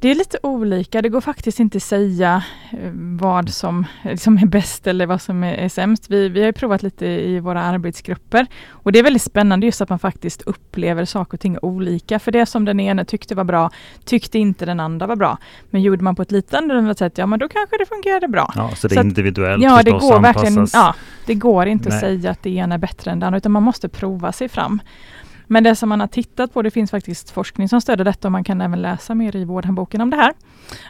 Det är lite olika. Det går faktiskt inte att säga eh, vad som liksom är bäst eller vad som är, är sämst. Vi, vi har provat lite i våra arbetsgrupper och det är väldigt spännande just att man faktiskt upplever saker och ting olika. För det som den ena tyckte var bra tyckte inte den andra var bra. Men gjorde man på ett lite annorlunda sätt, ja men då kanske det fungerade bra. Ja, så det är så individuellt Ja, det går verkligen. Ja, det går inte Nej. att säga att det ena är bättre än det andra, utan man måste prova sig fram. Men det som man har tittat på, det finns faktiskt forskning som stöder detta och man kan även läsa mer i vårdhandboken om det här.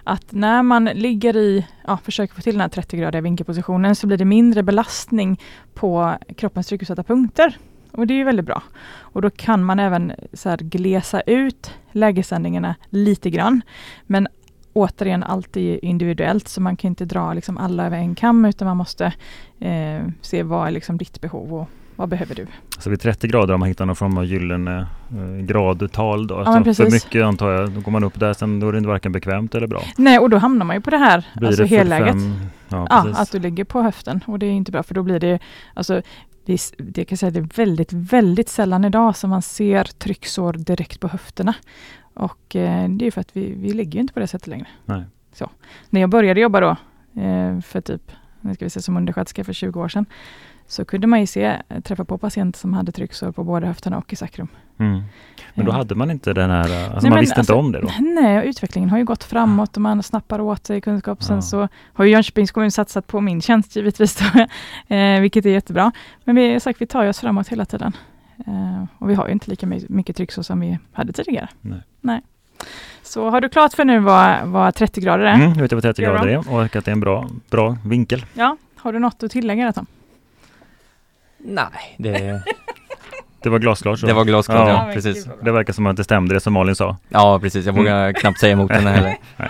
Att när man ligger i, ja, försöker få till den här 30-gradiga vinkelpositionen så blir det mindre belastning på kroppens tryckutsatta punkter. Och det är ju väldigt bra. Och då kan man även så här glesa ut lägesändringarna lite grann. Men återigen alltid individuellt så man kan inte dra liksom alla över en kam utan man måste eh, se vad är liksom ditt behov och vad behöver du? Så vid 30 grader har man hittat någon form av gyllene eh, gradtal då? Ja, alltså för mycket antar jag, då går man upp där sen då är det inte varken bekvämt eller bra. Nej och då hamnar man ju på det här, blir alltså det helläget. Ja, ja, att du ligger på höften och det är inte bra för då blir det, alltså det, det kan säga det är väldigt, väldigt sällan idag som man ser trycksår direkt på höfterna. Och eh, det är för att vi, vi ligger inte på det sättet längre. Nej. Så. När jag började jobba då, eh, för typ, nu ska vi se, som undersköterska för 20 år sedan, så kunde man ju se, träffa på patienter som hade trycksår på både höfterna och i sacrum. Mm. Men då hade man inte den här, alltså nej, man visste alltså, inte om det då? Nej, utvecklingen har ju gått framåt och man snappar åt sig kunskap. Ja. Sen så har ju Jönköpings kommun satsat på min tjänst givetvis, då, eh, vilket är jättebra. Men vi, sagt, vi tar oss framåt hela tiden. Eh, och vi har ju inte lika mycket trycksår som vi hade tidigare. Nej. nej. Så har du klart för nu vad, vad 30 grader är? Mm, jag vet vad 30 grader är och att det är en bra, bra vinkel. Ja, har du något att tillägga Tom? Nej, det... Det var glasklart så. Det var glasklart, ja, ja precis. Det verkar som att det stämde det som Malin sa. Ja, precis. Jag vågar mm. knappt säga emot henne heller.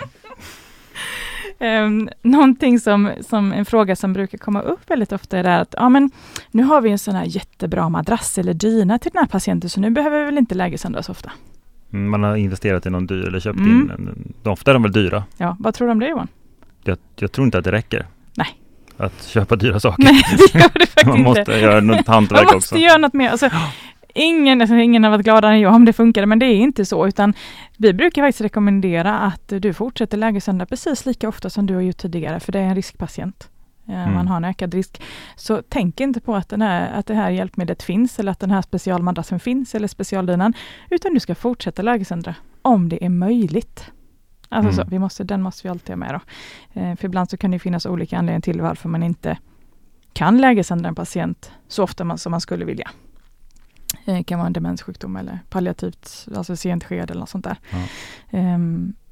Um, någonting som, som en fråga som brukar komma upp väldigt ofta är att ja, men nu har vi en sån här jättebra madrass eller dyna till den här patienten så nu behöver vi väl inte lägesandra så ofta. Mm, man har investerat i någon dyr eller köpt mm. in en, ofta är de väl dyra. Ja, vad tror du om det Johan? Jag, jag tror inte att det räcker. Att köpa dyra saker. Nej, det gör det faktiskt Man måste göra något hantverk också. Man måste göra något mer. Alltså, ingen, alltså, ingen har varit gladare än jag om det funkade, men det är inte så, utan vi brukar faktiskt rekommendera att du fortsätter lägesända precis lika ofta som du har gjort tidigare, för det är en riskpatient. Mm. Man har en ökad risk. Så tänk inte på att, den här, att det här hjälpmedlet finns eller att den här specialmadrassen finns eller specialdynan, utan du ska fortsätta lägesändra om det är möjligt. Alltså mm. så, vi måste, den måste vi alltid ha med. Då. Eh, för ibland så kan det finnas olika anledningar till varför man inte kan lägesändra en patient så ofta man, som man skulle vilja. Det eh, kan vara en demenssjukdom eller palliativt, alltså sent skede eller något sånt där. Eh,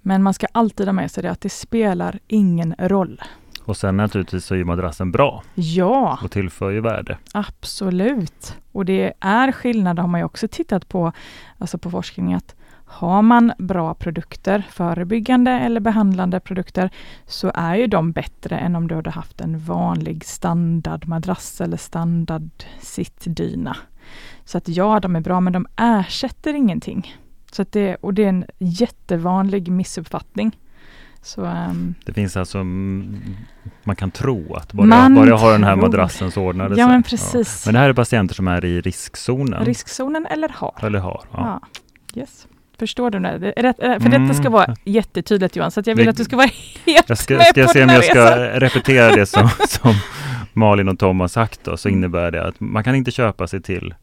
men man ska alltid ha med sig det att det spelar ingen roll. Och sen naturligtvis så är madrassen bra. Ja! Och tillför ju värde. Absolut! Och det är skillnad, har man ju också tittat på, alltså på forskning, att har man bra produkter, förebyggande eller behandlande produkter, så är ju de bättre än om du hade haft en vanlig standardmadrass eller standard sittdyna. Så att ja, de är bra, men de ersätter ingenting. Så att det, och det är en jättevanlig missuppfattning. Så, um, det finns alltså, man kan tro att bara, jag, bara jag har den här madrassen så ordnar det ja, sig. Men, precis. Ja. men det här är patienter som är i riskzonen? Riskzonen eller har. Eller har, ja. ja. Yes. Förstår du? Det? Är det, för Mm. detta ska vara jättetydligt Johan, så jag vill Vi- att du ska vara helt Jag ska, med ska jag på se om jag ska resan. repetera det som, som Malin och Tom har sagt då, så innebär det att man kan inte köpa sig till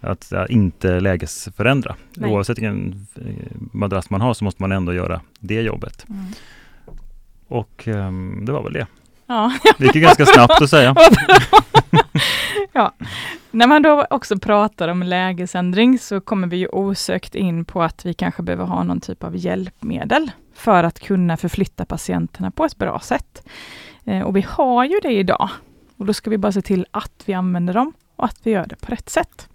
att inte lägesförändra. Nej. Oavsett vilken eh, madrass man har så måste man ändå göra det jobbet. Mm. Och ehm, det var väl det. Ja, Det gick ju ganska snabbt att säga. ja. När man då också pratar om lägesändring så kommer vi ju osökt in på att vi kanske behöver ha någon typ av hjälpmedel för att kunna förflytta patienterna på ett bra sätt. Eh, och vi har ju det idag. Och då ska vi bara se till att vi använder dem och att vi gör det på rätt sätt.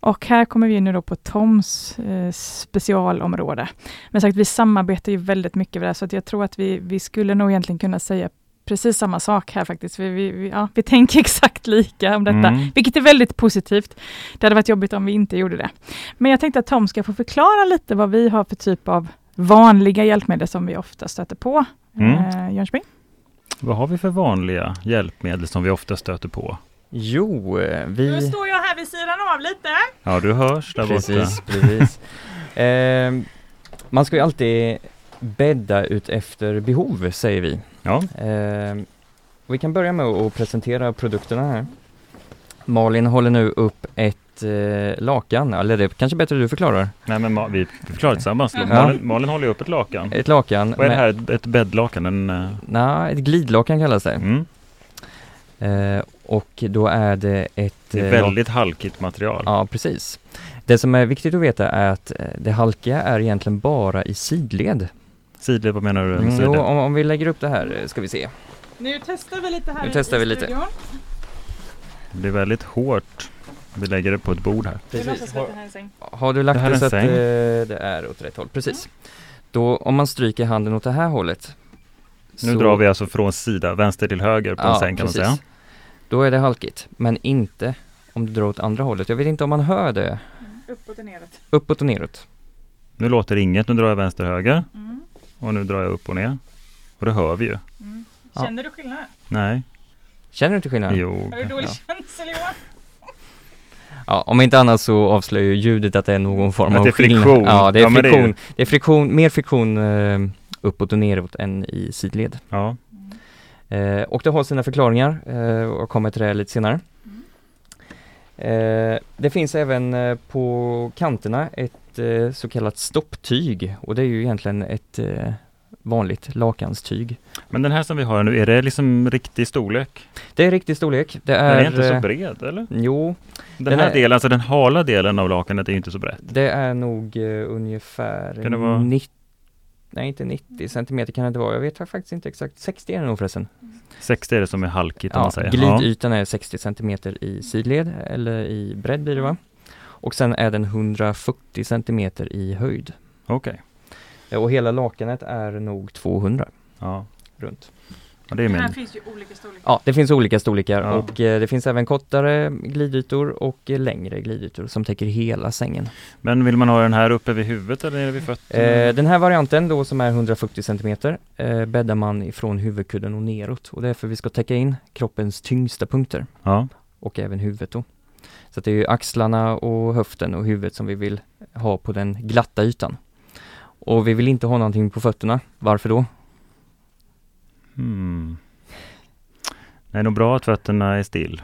Och här kommer vi nu då på Toms eh, specialområde. Men sagt, vi samarbetar ju väldigt mycket med det här, så att jag tror att vi, vi skulle nog egentligen kunna säga precis samma sak här faktiskt. Vi, vi, vi, ja, vi tänker exakt lika om detta, Mm. vilket är väldigt positivt. Det hade varit jobbigt om vi inte gjorde det. Men jag tänkte att Tom ska få förklara lite vad vi har för typ av vanliga hjälpmedel som vi ofta stöter på. Mm. Eh, Jönköping? Vad har vi för vanliga hjälpmedel som vi ofta stöter på? Jo, eh, vi... står jag här vid sidan av lite. Ja, du hörs där Precis, borta. precis. Ehm, man ska ju alltid bädda ut efter behov, säger vi. Ja, Ehm, vi kan börja med att presentera produkterna här. Malin håller nu upp ett eh, lakan, eller det är kanske bättre du förklarar. nej men Ma- vi förklarar tillsammans. Ja. Malin, Malin håller upp ett lakan. Ett lakan. Vad är det här? Ett- Ett bäddlakan? En, eh, Nej, ett glidlakan kallas det. mm. Eh, och då är det ett... Det är eh, väldigt halkigt material. Ja, precis. Det som är viktigt att veta är att eh, det halkiga är egentligen bara i sidled. Sidled, vad menar du? Mm, jo, om, om vi lägger upp det här eh, ska vi se. Nu testar vi lite här Nu testar i vi lite. studion. Det blir väldigt hårt. Vi lägger det på ett bord här. Precis. Har, har du lagt Det här det, är så en att säng. eh, det är åt rätt håll? Precis. Då om man stryker handen åt det här hållet. Nu så- drar vi alltså från sida, vänster till höger på en säng kan man säga. Då är det halkigt, men inte om du drar åt andra hållet. Jag vet inte om man hör det. Uppåt och neråt. Uppåt och neråt. Nu låter inget, nu drar jag vänster höger Mm. Och nu drar jag upp och ner. Och det hör vi ju. Mm. Ja. Känner du skillnad? Nej, Känner du inte skillnad? jo. Har du dålig Ja. känsel Johan? Ja, om inte annat så avslöjar ju ljudet att det är någon form av det är skillnad. friktion. Ja, det är Ja, men det är friktion. Det är friktion, mer friktion eh, uppåt och neråt än i sidled. Ja, Eh, och det har sina förklaringar eh, och kommer till det lite senare. Eh, det finns även eh, på kanterna ett eh, så kallat stopptyg och det är ju egentligen ett eh, vanligt lakanstyg. men den här som vi har nu, är det liksom riktig storlek? Det är riktig storlek. Det Den är, är inte så eh, bred eller? Jo, Den, den här är- delen, alltså den hala delen av lakanet är inte så brett. det är nog eh, ungefär Kan det vara- 90 Nej inte 90 centimeter kan det inte vara, jag vet faktiskt inte exakt, 60 är det nog förresten. 60 är det som är halkigt om Ja, man säger. glidytan är 60 centimeter i sidled eller i bredd blir det va? Och sen är den 140 centimeter i höjd. Okej. Eh, Och hela lakanet är nog 200 Ja. runt. ja, det är min. finns ju olika storlekar. Ja, det finns olika storlekar Ja. och eh, det finns även kortare glidytor och eh, längre glidytor som täcker hela sängen. Men vill man ha den här uppe vid huvudet eller nere vid fötterna? Eh, den här varianten då som är 140 centimeter eh, bäddar man ifrån huvudkudden och neråt och det är för vi ska täcka in kroppens tyngsta punkter Ja, och även huvudet då. Så att det är axlarna och höften och huvudet som vi vill ha på den glatta ytan. Och vi vill inte ha någonting på fötterna. Varför då? hmm. Det är nog bra att fötterna är still.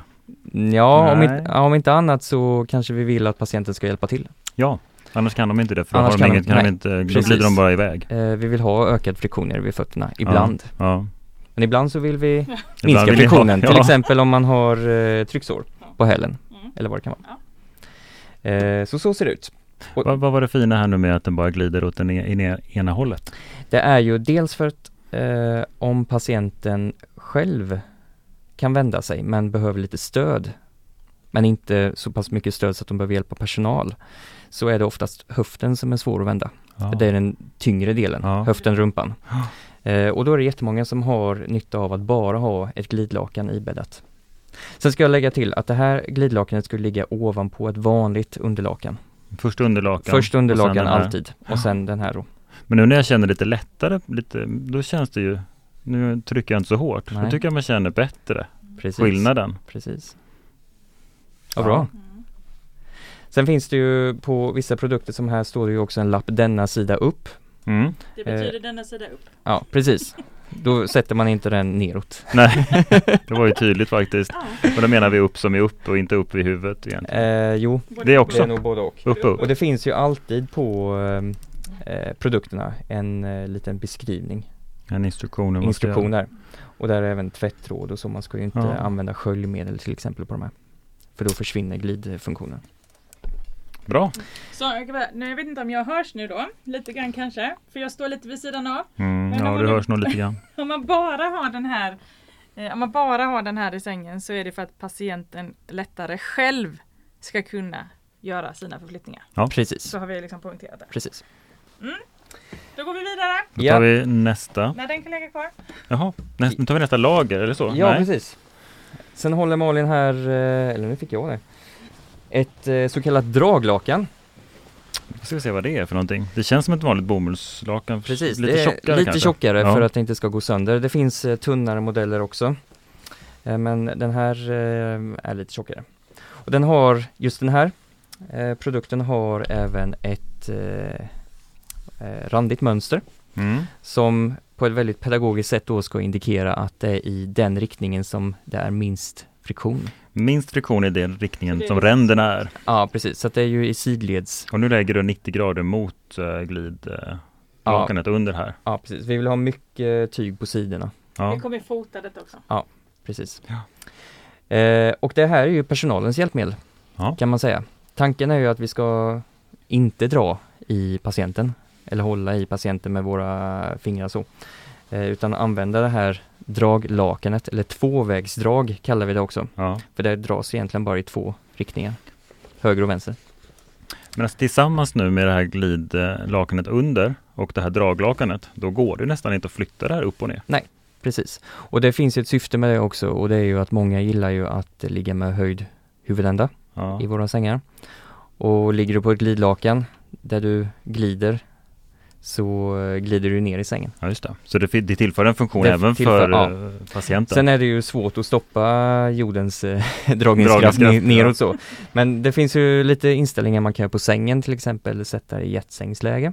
Ja, om inte, ja, om inte annat så kanske vi vill att patienten ska hjälpa till. Ja, annars kan de inte det. För Annars har de kan de- inget, kan de inte, då precis. glider de bara iväg. Eh, vi vill ha ökad friktion vid fötterna, ibland. Ja. Men ibland så vill vi minska vill ni ha- friktionen, till ja. exempel om man har eh, trycksår på hälen. Eller vad det kan vara. Eh, så så ser det ut. Vad, vad var det fina här nu med att den bara glider åt den ena, ena hållet? Det är ju dels för att eh, om patienten själv kan vända sig men behöver lite stöd men inte så pass mycket stöd så att de behöver hjälp av personal så är det oftast höften som är svår att vända. Ja. Det är den tyngre delen, Ja. höften, rumpan. Eh, och då är det jättemånga som har nytta av att bara ha ett glidlakan ibäddat. Sen ska jag lägga till att det här glidlakanet skulle ligga ovanpå ett vanligt underlakan. Först underlakan. Först underlakan alltid och sen den här då. Men nu när jag känner lite lättare, lite, då känns det ju Nu trycker jag inte så hårt. Då Nej. tycker jag man känner bättre Precis. skillnaden. Precis. Ja, bra. Sen finns det ju på vissa produkter som här står det ju också en lapp denna sida upp. Mm. Det betyder denna sida upp. Ja, precis. Då sätter man inte den neråt. Nej, det var ju tydligt faktiskt. Och då menar vi upp som är upp och inte upp vid huvudet egentligen. Eh, jo, Det är det är också nog både och. upp och upp. Och det finns ju alltid på eh, produkterna en eh, liten beskrivning, En instruktion. hur man ska instruktion göra. där. Och där är även tvättråd och så, man ska ju inte Ja. använda sköljmedel till exempel på de här. För då försvinner glidfunktionen. Bra. Så jag, vet inte om jag hörs nu då, lite grann kanske, för jag står lite vid sidan av. Mm, Men ja, man- hörs nog lite grann. Om man bara har den här eh, om man bara har den här i sängen så är det för att patienten lättare själv ska kunna göra sina förflyttningar. Precis, Så har vi liksom poängterat det. precis. Då går vi vidare. Då Ja. tar vi nästa. Nej, den kan ligga kvar. Jaha, nästa, nu tar vi nästa lager, eller så? Ja, Nej. precis. Sen håller Malin här, eh, eller nu fick jag det, ett eh, så kallat draglakan. Då ska se vad det är för någonting. Det känns som ett vanligt bomullslakan. Precis, lite det är tjockare lite kanske. tjockare Ja. för att det inte ska gå sönder. Det finns eh, tunnare modeller också. Eh, men den här är lite tjockare. Och den har, just den här produkten har även ett randigt mönster Mm. som på ett väldigt pedagogiskt sätt då ska indikera att det är i den riktningen som det är minst friktion. Minst friktion i den riktningen som ränderna är. Ja precis, så att det är ju i sidleds Och nu lägger du 90 grader mot uh, glidlakanet under här. Ja precis, vi vill ha mycket tyg på sidorna. Ja. Vi kommer fota detta också. Precis. Ja. Eh, och det här är ju personalens hjälpmedel Ja. kan man säga. Tanken är ju att vi ska inte dra i patienten eller hålla i patienten med våra fingrar så. Eh, utan använda det här draglakanet eller tvåvägsdrag kallar vi det också. ja. För det dras egentligen bara i två riktningar. Höger och vänster. Men alltså tillsammans nu med det här glidlakanet under och det här draglakanet, då går det nästan inte att flytta det här upp och ner. Precis. Och det finns ett syfte med det också och det är ju att många gillar ju att ligga med höjd huvudända. Ja. i våra sängar. Och ligger du på ett glidlakan där du glider så eh, glider du ner i sängen. ja, just det. Så det, det tillför en funktion Det även tillför- för ja. eh, patienten. Sen är det ju svårt att stoppa jordens eh, dragningskraft Dragningskraft, ne- ja. neråt så. Men det finns ju lite inställningar man kan göra på sängen till exempel sätta i jetsängsläge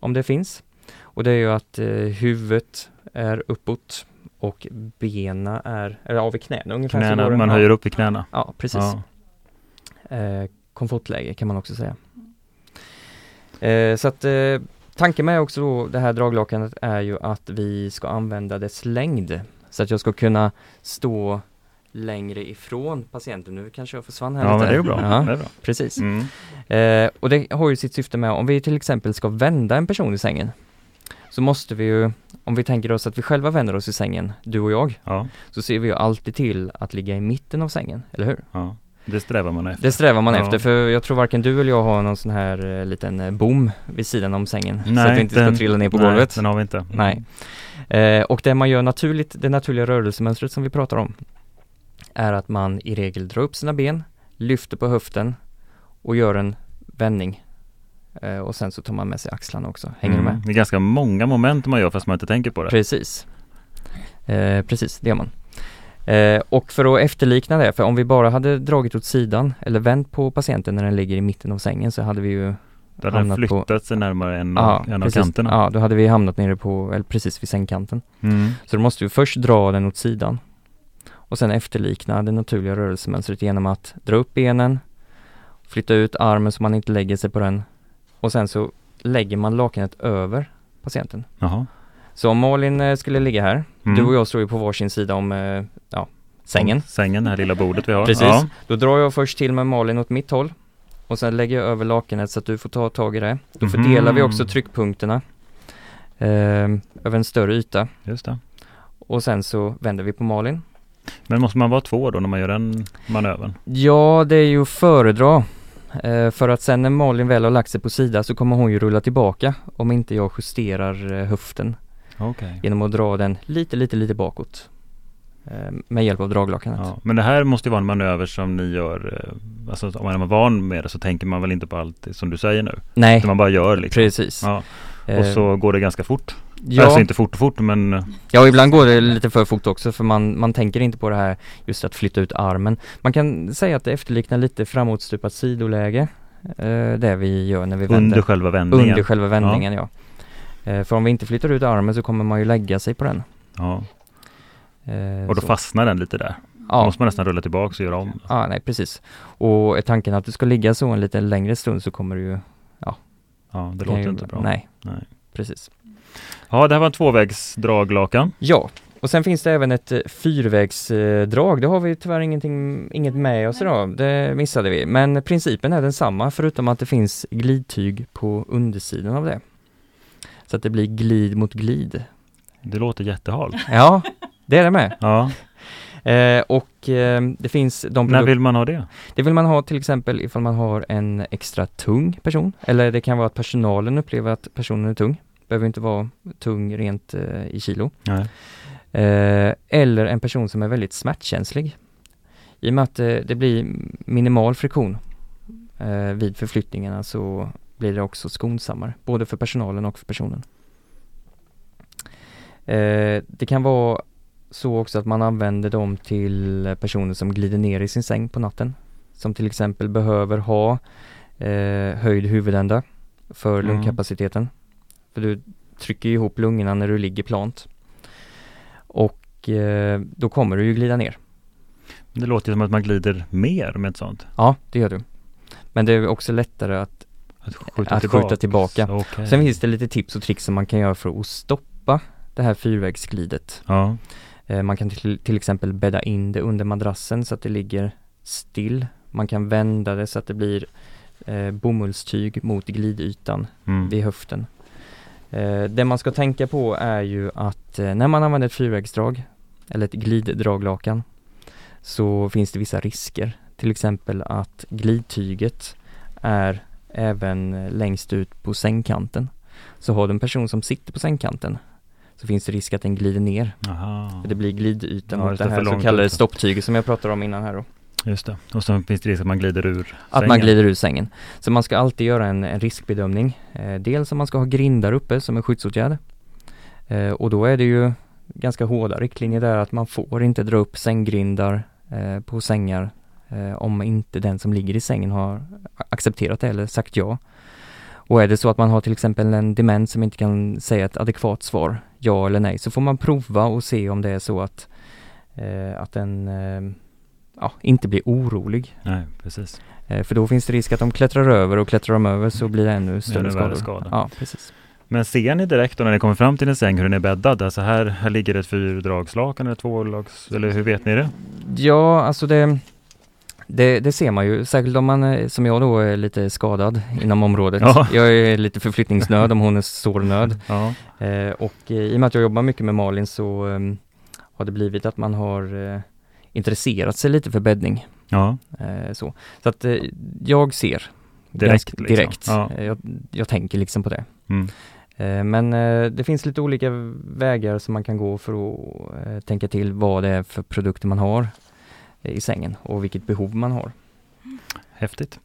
om det finns. Och det är ju att eh, huvudet är uppåt och bena är, eller av i knäna ungefär. knäna, man ja. höjer upp i knäna. Ja, precis. Ja. eh, komfortläge kan man också säga. Eh, så att eh, tanken med också då det här draglakanet är ju att vi ska använda dess längd. Så att jag ska kunna stå längre ifrån patienten. Nu kanske jag försvann här Ja, lite. men det är bra. Ja, Det är bra. precis. Mm. Eh, och det har ju sitt syfte med om vi till exempel ska vända en person i sängen. Så måste vi ju, om vi tänker oss att vi själva vänder oss i sängen, du och jag, Ja, så ser vi ju alltid till att ligga i mitten av sängen, eller hur? ja. Det strävar man efter. Det strävar man Ja. efter för jag tror varken du eller jag har någon sån här eh, liten eh, bom vid sidan om sängen så att vi inte den- ska trilla ner på nej, golvet. den har vi inte. Nej. Eh, och det man gör naturligt, det naturliga rörelsemönstret som vi pratar om är att man i regel drar upp sina ben, lyfter på höften och gör en vändning. Eh, och sen så tar man med sig axlarna också. Hänger Mm. du med? Det är ganska många moment man gör fast man inte tänker på det. Precis. Eh, precis, det gör man. Eh, och för att efterlikna det, för om vi bara hade dragit åt sidan eller vänt på patienten när den ligger i mitten av sängen så hade vi ju Då hade den hamnat på- flyttat sig närmare en, Ja, av, en av precis. kanterna. Ja, då hade vi hamnat nere på, eller precis vid sängkanten. Mm. Så då måste vi först dra den åt sidan och sen efterlikna det naturliga rörelsemönstret genom att dra upp benen, flytta ut armen så man inte lägger sig på den och sen så lägger man lakanet över patienten. Jaha. Så om Malin eh, skulle ligga här, Mm. du och jag står ju på varsin sida om, eh, ja, sängen. Om Sängen, det här lilla bordet vi har. Precis. Ja. Då drar jag först till med Malin åt mitt håll och sen lägger jag över lakanet så att du får ta tag i det. Då Mhm. fördelar vi också tryckpunkterna eh, över en större yta Just det. och sen så vänder vi på Malin. Men måste man vara två då när man gör den manövern? Ja, det är ju att föredra. Eh, för att sen när Malin väl har lagt sig på sida så kommer hon ju rulla tillbaka om inte jag justerar eh, höften Okej. genom att dra den lite, lite, lite bakåt. Eh, med hjälp av draglakanet. Ja. Men det här måste ju vara en manöver som ni gör, eh, alltså om man är van med det så tänker man väl inte på allt som du säger nu? Nej, man bara gör liksom. precis. Ja. Och Eh, så går det ganska fort. ja, Alltså inte fort fort men eh, ja, ibland går det lite för fort också för man, man tänker inte på det här just att flytta ut armen. Man kan säga att det efterliknar lite framåtstupat sidoläge. eh, det vi gör när vi vänder. Under själva vändningen? Under själva vändningen ja. Eh, för om vi inte flyttar ut armen så kommer man ju lägga sig på den. Ja. Eh, Och då så. fastnar den lite där? Då Ja, måste man nästan rulla tillbaka och göra om? ja, nej precis. Och är tanken att du ska ligga så en lite längre stund så kommer du ju Ja, det kan låter ju, inte bra. Nej, Nej. precis. Ja, det här var en tvåvägsdraglakan. Ja, och sen finns det även ett eh, fyrvägsdrag. Det har vi tyvärr ingenting, inget med oss idag. Det missade vi. Men principen är densamma förutom att det finns glidtyg på undersidan av det. Så att det blir glid mot glid. Det låter jättehalt. Ja, det är det med. Ja, Eh, och eh, det finns de när vill man ha det? Det vill man ha till exempel ifall man har en extra tung person. Eller det kan vara att personalen upplever att personen är tung. Behöver inte vara tung rent eh, i kilo. Eh, eller en person som är väldigt smärtkänslig. I och med att eh, det blir minimal friktion eh, vid förflyttningarna så blir det också skonsammare, både för personalen och för personen. Eh, det kan vara så också att man använder dem till personer som glider ner i sin säng på natten. Som till exempel behöver ha eh, höjd huvudända för Mm. lungkapaciteten. För du trycker ihop lungorna när du ligger plant. Och eh, då kommer du ju glida ner. Det låter som att man glider mer med ett sånt. Ja, det gör du. Men det är också lättare att Att skjuta Att tillbaka. skjuta tillbaka. Okej. Sen finns det lite tips och tricks som man kan göra för att stoppa det här fyrvägsglidet. Ja, Eh, Man kan till, till exempel bädda in det under madrassen så att det ligger still. Man kan vända det så att det blir eh, bomullstyg mot glidytan mm. vid höften. Eh, det man ska tänka på är ju att eh, när man använder ett fyrvägsdrag eller ett gliddraglakan så finns det vissa risker. Till exempel att glidtyget är även längst ut på sängkanten. Så har du en person som sitter på sängkanten så finns det risk att den glider ner. Aha. För det blir glidytan Ja, mot det här så kallade ut. stopptyget som jag pratade om innan här då. Just det. Och så finns det risk att man glider ur Att sängen. man glider ur sängen. Så man ska alltid göra en, en riskbedömning. Eh, dels om man ska ha grindar uppe som en skyddsåtgärd. Eh, och då är det ju ganska hårda riktlinjer där att man får inte dra upp sänggrindar eh, på sängar om inte den som ligger i sängen har accepterat det eller sagt ja. Och är det så att man har till exempel en dement som inte kan säga ett adekvat svar, ja eller nej, så får man prova och se om det är så att, eh, att den eh, ja, inte blir orolig. Nej, precis. Eh, För då finns det risk att de klättrar över och klättrar de över så blir det ännu större skador. skada. Ja, precis. Men ser ni direkt då när ni kommer fram till en säng hur den är bäddad? Alltså här, här ligger ett fyrdragslakan eller tvålags, eller hur vet ni det? Ja, alltså det, det, det ser man ju, särskilt om man är, som jag då är lite skadad inom området. Ja. Jag är lite förflyttningsnöd om hon är sårnöd. Ja, Eh, och eh, i och med att jag jobbar mycket med Malin så ehm, har det blivit att man har eh, intresserat sig lite för bäddning. ja, Eh, så. så att eh, jag ser direkt. ganska liksom. direkt. Ja. Eh, Jag, jag tänker liksom på det. Mm. Eh, Men eh, det finns lite olika vägar som man kan gå för att eh, tänka till vad det är för produkter man har eh, i sängen och vilket behov man har. Häftigt.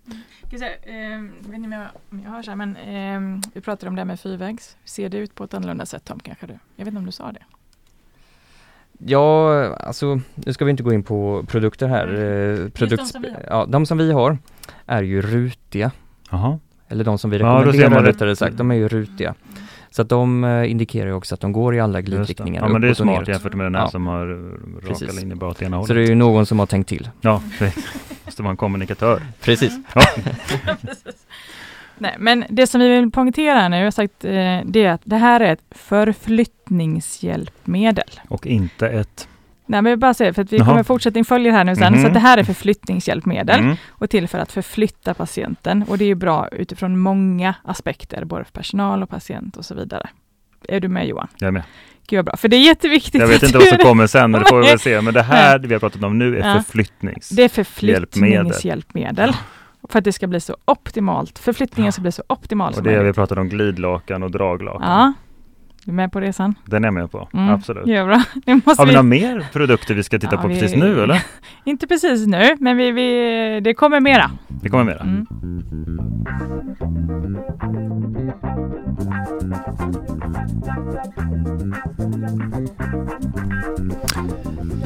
Ska säga, eh, vet inte om jag, om jag hör så här, men eh, vi pratade om det här med fyrvägs. Ser det ut på ett annorlunda sätt Tom kanske du? Jag vet inte om du sa det? Ja, alltså nu ska vi inte gå in på produkter här. Eh, produkt, de som vi har. Ja, de som vi har är ju rutiga. Jaha. Eller de som vi Ja, rekommenderar det. rättare sagt, de är ju rutiga. Så att de eh, indikerar ju också att de går i alla glidriktningar. Ja men det är smart neråt. jämfört med den här Ja. som har raka Precis. linjer bara åt ena hållet. Så det är ju någon som har tänkt till. Ja, det måste vara en kommunikatör. Precis. Nej, men det som vi vill poängtera här nu, jag har sagt, eh, det är att det här är ett förflyttningshjälpmedel. Och inte ett... Nej, men jag bara säga, för att vi Jaha. kommer fortsättning följer här nu sen, Mhm. så att det här är förflyttningshjälpmedel Mm. och till för att förflytta patienten. Och det är ju bra utifrån många aspekter, både för personal och patient och så vidare. Är du med Johan? Jag är med. Gud vad bra, för det är jätteviktigt. Jag vet inte vad som det. kommer sen, men det får vi väl se. Men det här vi har pratat om nu är Ja. förflyttnings. Det är förflyttningshjälpmedel. För att det ska bli så optimalt. Förflyttningen ska bli så optimal Och som det har vi möjligt. pratat om glidlakan och draglakan. Ja, du är med på resan? Den är jag med på, Mm, absolut. Ja, bra. Nu måste Har vi vi... några mer produkter vi ska titta Ja, på vi- precis nu eller? Inte precis nu, men vi, vi, det kommer mera. Det kommer mera. Mm.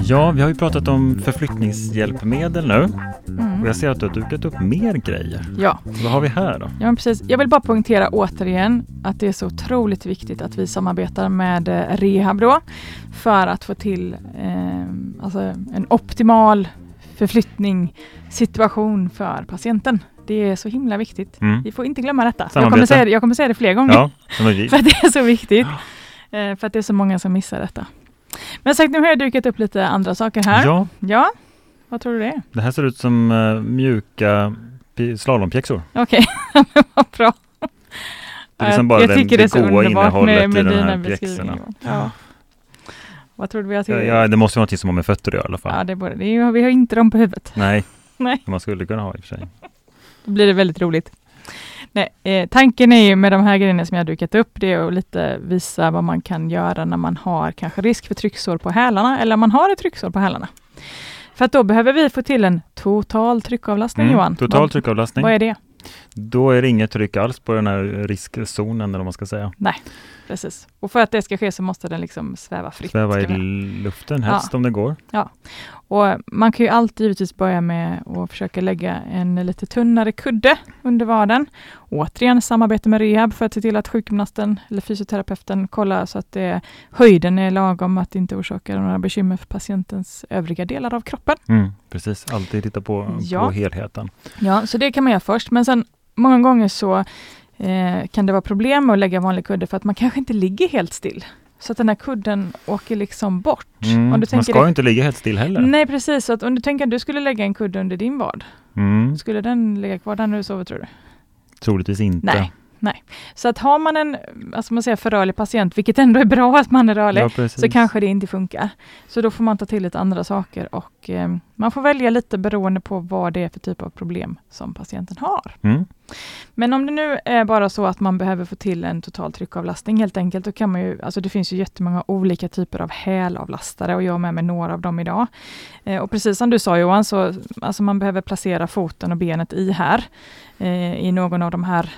Ja, vi har ju pratat om förflyttningshjälpmedel nu. Mm. Och jag ser att du har dukat upp mer grejer. Ja. Vad har vi här då? Ja, precis. Jag vill bara poängtera återigen att det är så otroligt viktigt att vi samarbetar med eh, Rehab då för att få till eh, alltså en optimal förflyttning situation för patienten. Det är så himla viktigt. Mm. Vi får inte glömma detta. Jag kommer, säga, det- jag kommer säga det fler gånger Ja, för att det är så viktigt. Eh, för att det är så många som missar detta. Men sagt, nu har jag dukat upp lite andra saker här. Ja, Ja, vad tror du det är? det här ser ut som eh, mjuka slalompjäxor. Okej, vad bra. Det är liksom Jag- bara jag den- tycker det det underbart innehållet med, i med de dina här pjäxorna. Ja. Vad tror du vi har till? Ja, ja, det måste vara något som har med fötter att göra i alla fall. Ja, det både, det är, vi har inte dem på huvudet. Nej, Nej. man skulle kunna ha i och för sig. Då blir det väldigt roligt. Nej, eh, tanken är ju med de här grejerna som jag har dukat upp, det är att lite visa vad man kan göra när man har kanske risk för trycksår på hälarna, eller om man har ett trycksår på hälarna. För att då behöver vi få till en total tryckavlastning Johan. Mm, total vad, tryckavlastning. vad är det? Då är det inget tryck alls på den här riskzonen eller vad man ska säga. Precis. Och för att det ska ske så måste den liksom sväva fritt. Sväva i luften helst om det går. Och man kan ju alltid givetvis börja med att försöka lägga en lite tunnare kudde under vaden. Återigen samarbete med rehab för att se till att sjukgymnasten eller fysioterapeuten kollar så att det, höjden är lagom, att det inte orsakar några bekymmer för patientens övriga delar av kroppen. Mm, precis, alltid titta på, Ja. på helheten. Ja, så det kan man göra först. Men sen många gånger så eh, kan det vara problem med att lägga vanlig kudde för att man kanske inte ligger helt still. Så att den här kudden åker liksom bort. Mm, Om du man ska ju inte ligga helt still heller. Nej precis, så att om du tänker att du skulle lägga en kudde under din vad, Mm, skulle den ligga kvar där när du sover tror du? troligtvis inte. Nej. Så att har man en, alltså man säger för rörlig patient, vilket ändå är bra att man är rörlig, Ja, så kanske det inte funkar. Så då får man ta till lite andra saker och eh, man får välja lite beroende på vad det är för typ av problem som patienten har. Mm, Men om det nu är bara så att man behöver få till en total tryckavlastning helt enkelt, då kan man ju, alltså det finns ju jättemånga olika typer av hälavlastare och jag har med mig några av dem idag. Eh, och precis som du sa Johan, så alltså man behöver placera foten och benet i här, eh, i någon av de här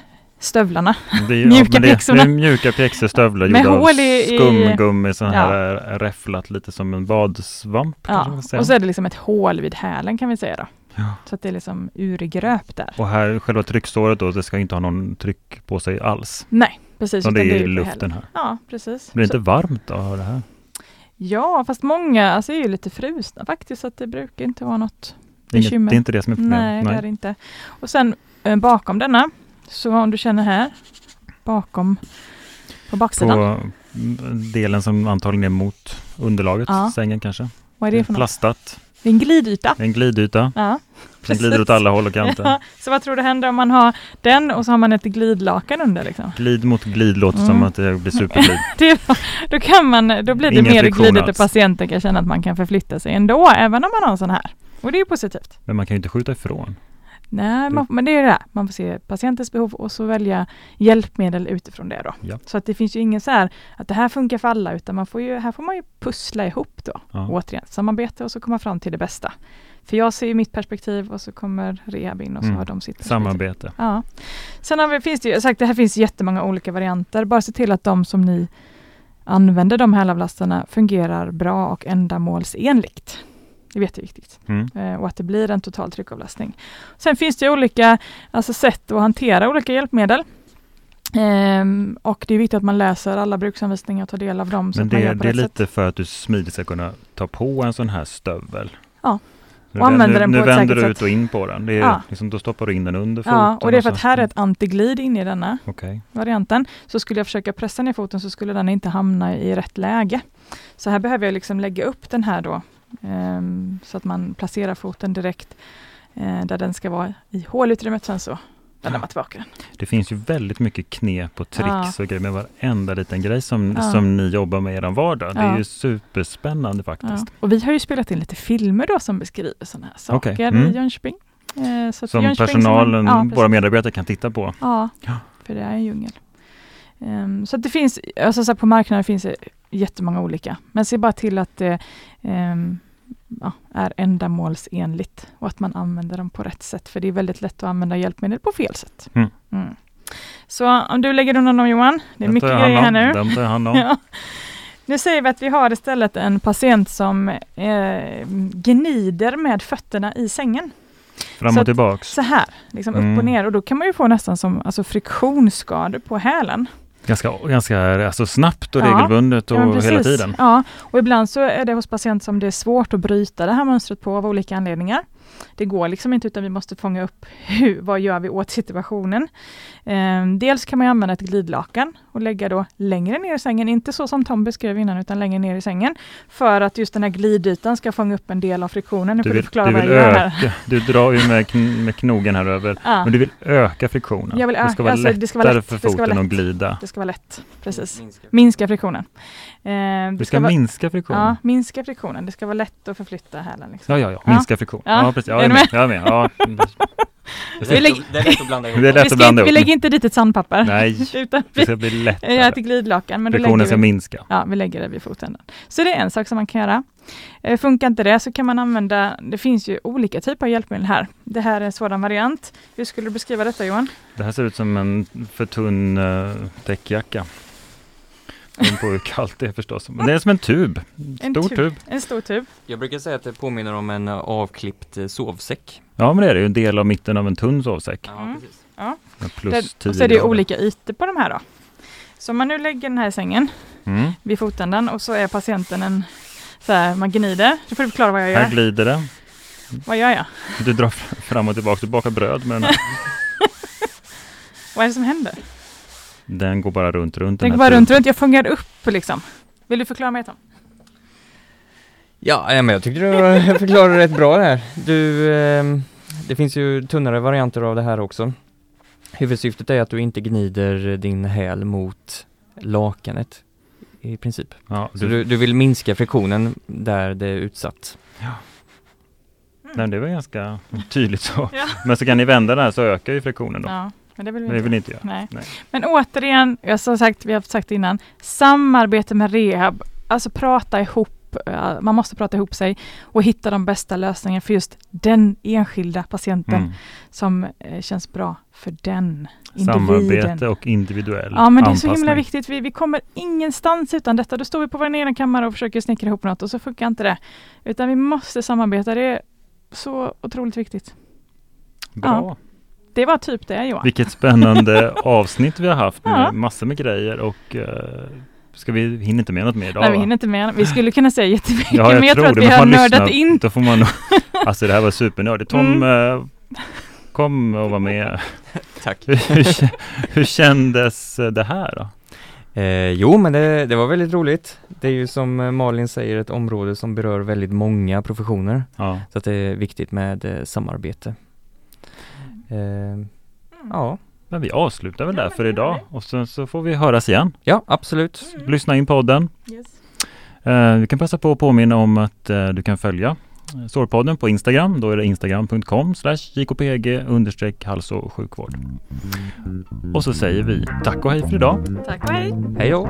stövlarna. det är, Mjuka det, pjäxorna. det är mjuka pjäxor, Med gjorda av hål i- skumgummi, sån Ja. här eh, räfflat lite som en badsvamp. Ja, och så är det liksom ett hål vid hälen kan vi säga då. Ja. Så att det är liksom urgröpt där. Och här, själva trycksåret då, det ska inte ha någon tryck på sig alls. Nej, precis. Utan det är i luften här. Ja, precis. Blir det Så- inte varmt då, av det här? Ja, fast många alltså, är ju lite frusna faktiskt, så att det brukar inte vara något Det är, inget, Bekymmer. det är inte det som är problemet? Nej, det är det inte. Och sen eh, bakom denna, så om du känner här, bakom på baksidan. På delen som antagligen är mot underlaget, Ja. sängen kanske. Vad är det för något? Plastat, Det är en glidyta. en glidyta. Ja, Den glider åt alla håll och kanter. Ja, så vad tror du händer om man har den och så har man ett glidlakan under? Liksom? Glid mot glid låter Mm. som att det blir superglid. Det, då, kan man, då blir det Ingen mer glidigt och patienten kan känna att man kan förflytta sig ändå, även om man har en sån här. Och det är ju positivt. Men man kan ju inte skjuta ifrån. Nej, man, men det är det här. Man får se patientens behov och så välja hjälpmedel utifrån det då. Ja. Så att det finns ju ingen så här att det här funkar för alla, utan man får ju, här får man ju pussla ihop då. Ja. Återigen, samarbete och så komma fram till det bästa. För jag ser ju mitt perspektiv och så kommer rehab in och så Mm. har de sitt. Samarbete. Ja. Sen har vi, finns det ju, sagt det här finns jättemånga olika varianter. Bara se till att de som ni använder de hälavlastarna fungerar bra och ändamålsenligt. Det är jätteviktigt. Mm. Eh, och att det blir en total tryckavlastning. Sen finns det olika alltså sätt att hantera olika hjälpmedel. Ehm, och det är viktigt att man läser alla bruksanvisningar och tar del av dem. Men det, på det är lite för att du smidigt ska kunna ta på en sån här stövel. Ja. Nu, Och använder nu, den på nu vänder du ut och in på den. Det är Ja. liksom, då stoppar du in den under foten. Ja, och det är för att här är ett antiglid inne i denna Okej. varianten. Så skulle jag försöka pressa ner foten så skulle den inte hamna i rätt läge. Så här behöver jag liksom lägga upp den här då. Ehm, så att man placerar foten direkt eh, där den ska vara i hålutrymmet. Sen så vänder man tillbaka den. Det finns ju väldigt mycket knep och tricks Ja. och grejer med varenda liten grej som, Ja. som ni jobbar med i er vardag. Det är Ja. ju superspännande Ja. faktiskt. Och vi har ju spelat in lite filmer då som beskriver sådana här saker Okej, mm. i Jönköping. Eh, så Som Jönköping personalen, ja, precis. våra medarbetare kan titta på. Ja, Ja. för det är en djungel. Ehm, så att det finns, alltså så på marknaden finns det jättemånga olika. Men se bara till att det, ehm, ja, är ändamålsenligt och att man använder dem på rätt sätt. För det är väldigt lätt att använda hjälpmedel på fel sätt. Mm. Mm. Så om du lägger undan dem Johan, det är Den mycket grejer här nu. Den tar jag hand om. Ja. Nu säger vi att vi har istället en patient som eh, gnider med fötterna i sängen. Fram Så och att- tillbaks. Så här, liksom upp Mm. och ner. Och då kan man ju få nästan som alltså, friktionsskador på hälen. Ganska, ganska alltså, snabbt och Ja. regelbundet och Ja, hela tiden. Ja, och ibland så är det hos patienter som det är svårt att bryta det här mönstret på av olika anledningar. Det går liksom inte utan vi måste fånga upp hur, vad gör vi åt situationen. Ehm, dels kan man använda ett glidlakan och lägga då längre ner i sängen, inte så som Tom beskrev innan utan längre ner i sängen. För att just den här glidytan ska fånga upp en del av friktionen. Nu Du får du vill, förklara du vad vill öka, du drar ju med, kn, med knogen här över, Ja, men du vill öka friktionen. Jag vill det ska öka- vara alltså, lättare ska vara lätt. för ska foten att glida. det ska vara lätt. Precis. Minska. Minska friktionen. Du det ska vara- minska friktionen. Ja, minska friktionen. Det ska vara lätt att förflytta hälen. Liksom. Ja, ja, ja. Ja. Minska friktion. Ja. Precis. Ja, jag är med. Jag är med. Ja. Det Vi är, lägger- lätt, att- det är lätt att blanda ihop. Det är lätt Vi, att blanda lägger inte dit ett sandpapper. Nej, Utan det vi ska bli lättare. ett glidlakan. Men Friktionen ska vi, minska. ja, vi lägger det vid fotänden. Så det är en sak som man kan göra. Eh, funkar inte det så kan man använda, det finns ju olika typer av hjälpmedel här. Det här är en sådan variant. Hur skulle du beskriva detta Johan? Det här ser ut som en för tunn uh, täckjacka. Beroende på hur kallt det är förstås. Men det är som en tub. En Stor tub. tub. En stor tub. Jag brukar säga att det påminner om en eh, avklippt eh, sovsäck. Ja, men det är det ju. En del av mitten av en tunn sovsäck. Mm. precis. Med Plus Det, 10 och så är det grader. olika ytor på de här då. Så om man nu lägger den här sängen Mm. vid fotändan och så är patienten en så här, man gnider. Då får du förklara vad jag Här gör. glider det. Vad gör jag? Du drar fram och tillbaka. Du bakar bröd med den här. Vad är det som händer? Den går bara runt, runt Den går här bara runt, runt. Jag fångar upp liksom. Vill du förklara mer Tom? Ja, ja, men jag tyckte du förklarade rätt bra det här. Du, ehm, det finns ju tunnare varianter av det här också. Huvudsyftet är att du inte gnider din häl mot lakanet i princip. Ja, Så du, du, du vill minska friktionen där det är utsatt. nej, det var ganska tydligt så. Ja. Men så kan ni vända den här så ökar ju friktionen då. Ja, men det vill vi det inte. vill ni inte göra. Nej. Nej. Men återigen, jag har sagt, vi har sagt innan, samarbete med rehab, alltså prata ihop, eh, man måste prata ihop sig och hitta de bästa lösningarna för just den enskilda patienten Mm. som eh, känns bra för den individen. Samarbete och individuell Ja men det är så himla anpassning. viktigt. Vi, vi kommer ingenstans utan detta. Då står vi på vår egen kammare och försöker snickra ihop något och så funkar inte det. Utan vi måste samarbeta. Det är så otroligt viktigt. Bra. Det var typ det Johan. Vilket spännande avsnitt vi har haft med Ja. massor med grejer och uh, ska vi hinner inte med något mer idag Nej, vi hinner inte med. Vi skulle kunna säga jättemycket, Ja, jag men jag tror tror att vi har nördat lyssna- in. Då får man alltså det här var supernördigt. Tom, Mm. eh, kom och var med. Tack. Hur, hur kändes det här då? Eh, jo, men det, det var väldigt roligt. Det är ju som eh, Malin säger ett område som berör väldigt många professioner. Ja, Så att det är viktigt med eh, samarbete. Eh, ja. men vi avslutar väl Ja, där för idag och sen så får vi höras igen. ja, absolut. Lyssna in podden. Yes. Eh, vi kan passa på att påminna om att eh, du kan följa eh, Sårpodden på Instagram. Då är det instagram.com jkpg understreck hals och sjukvård. Och så säger vi tack och hej för idag. Tack och hej. Hej då!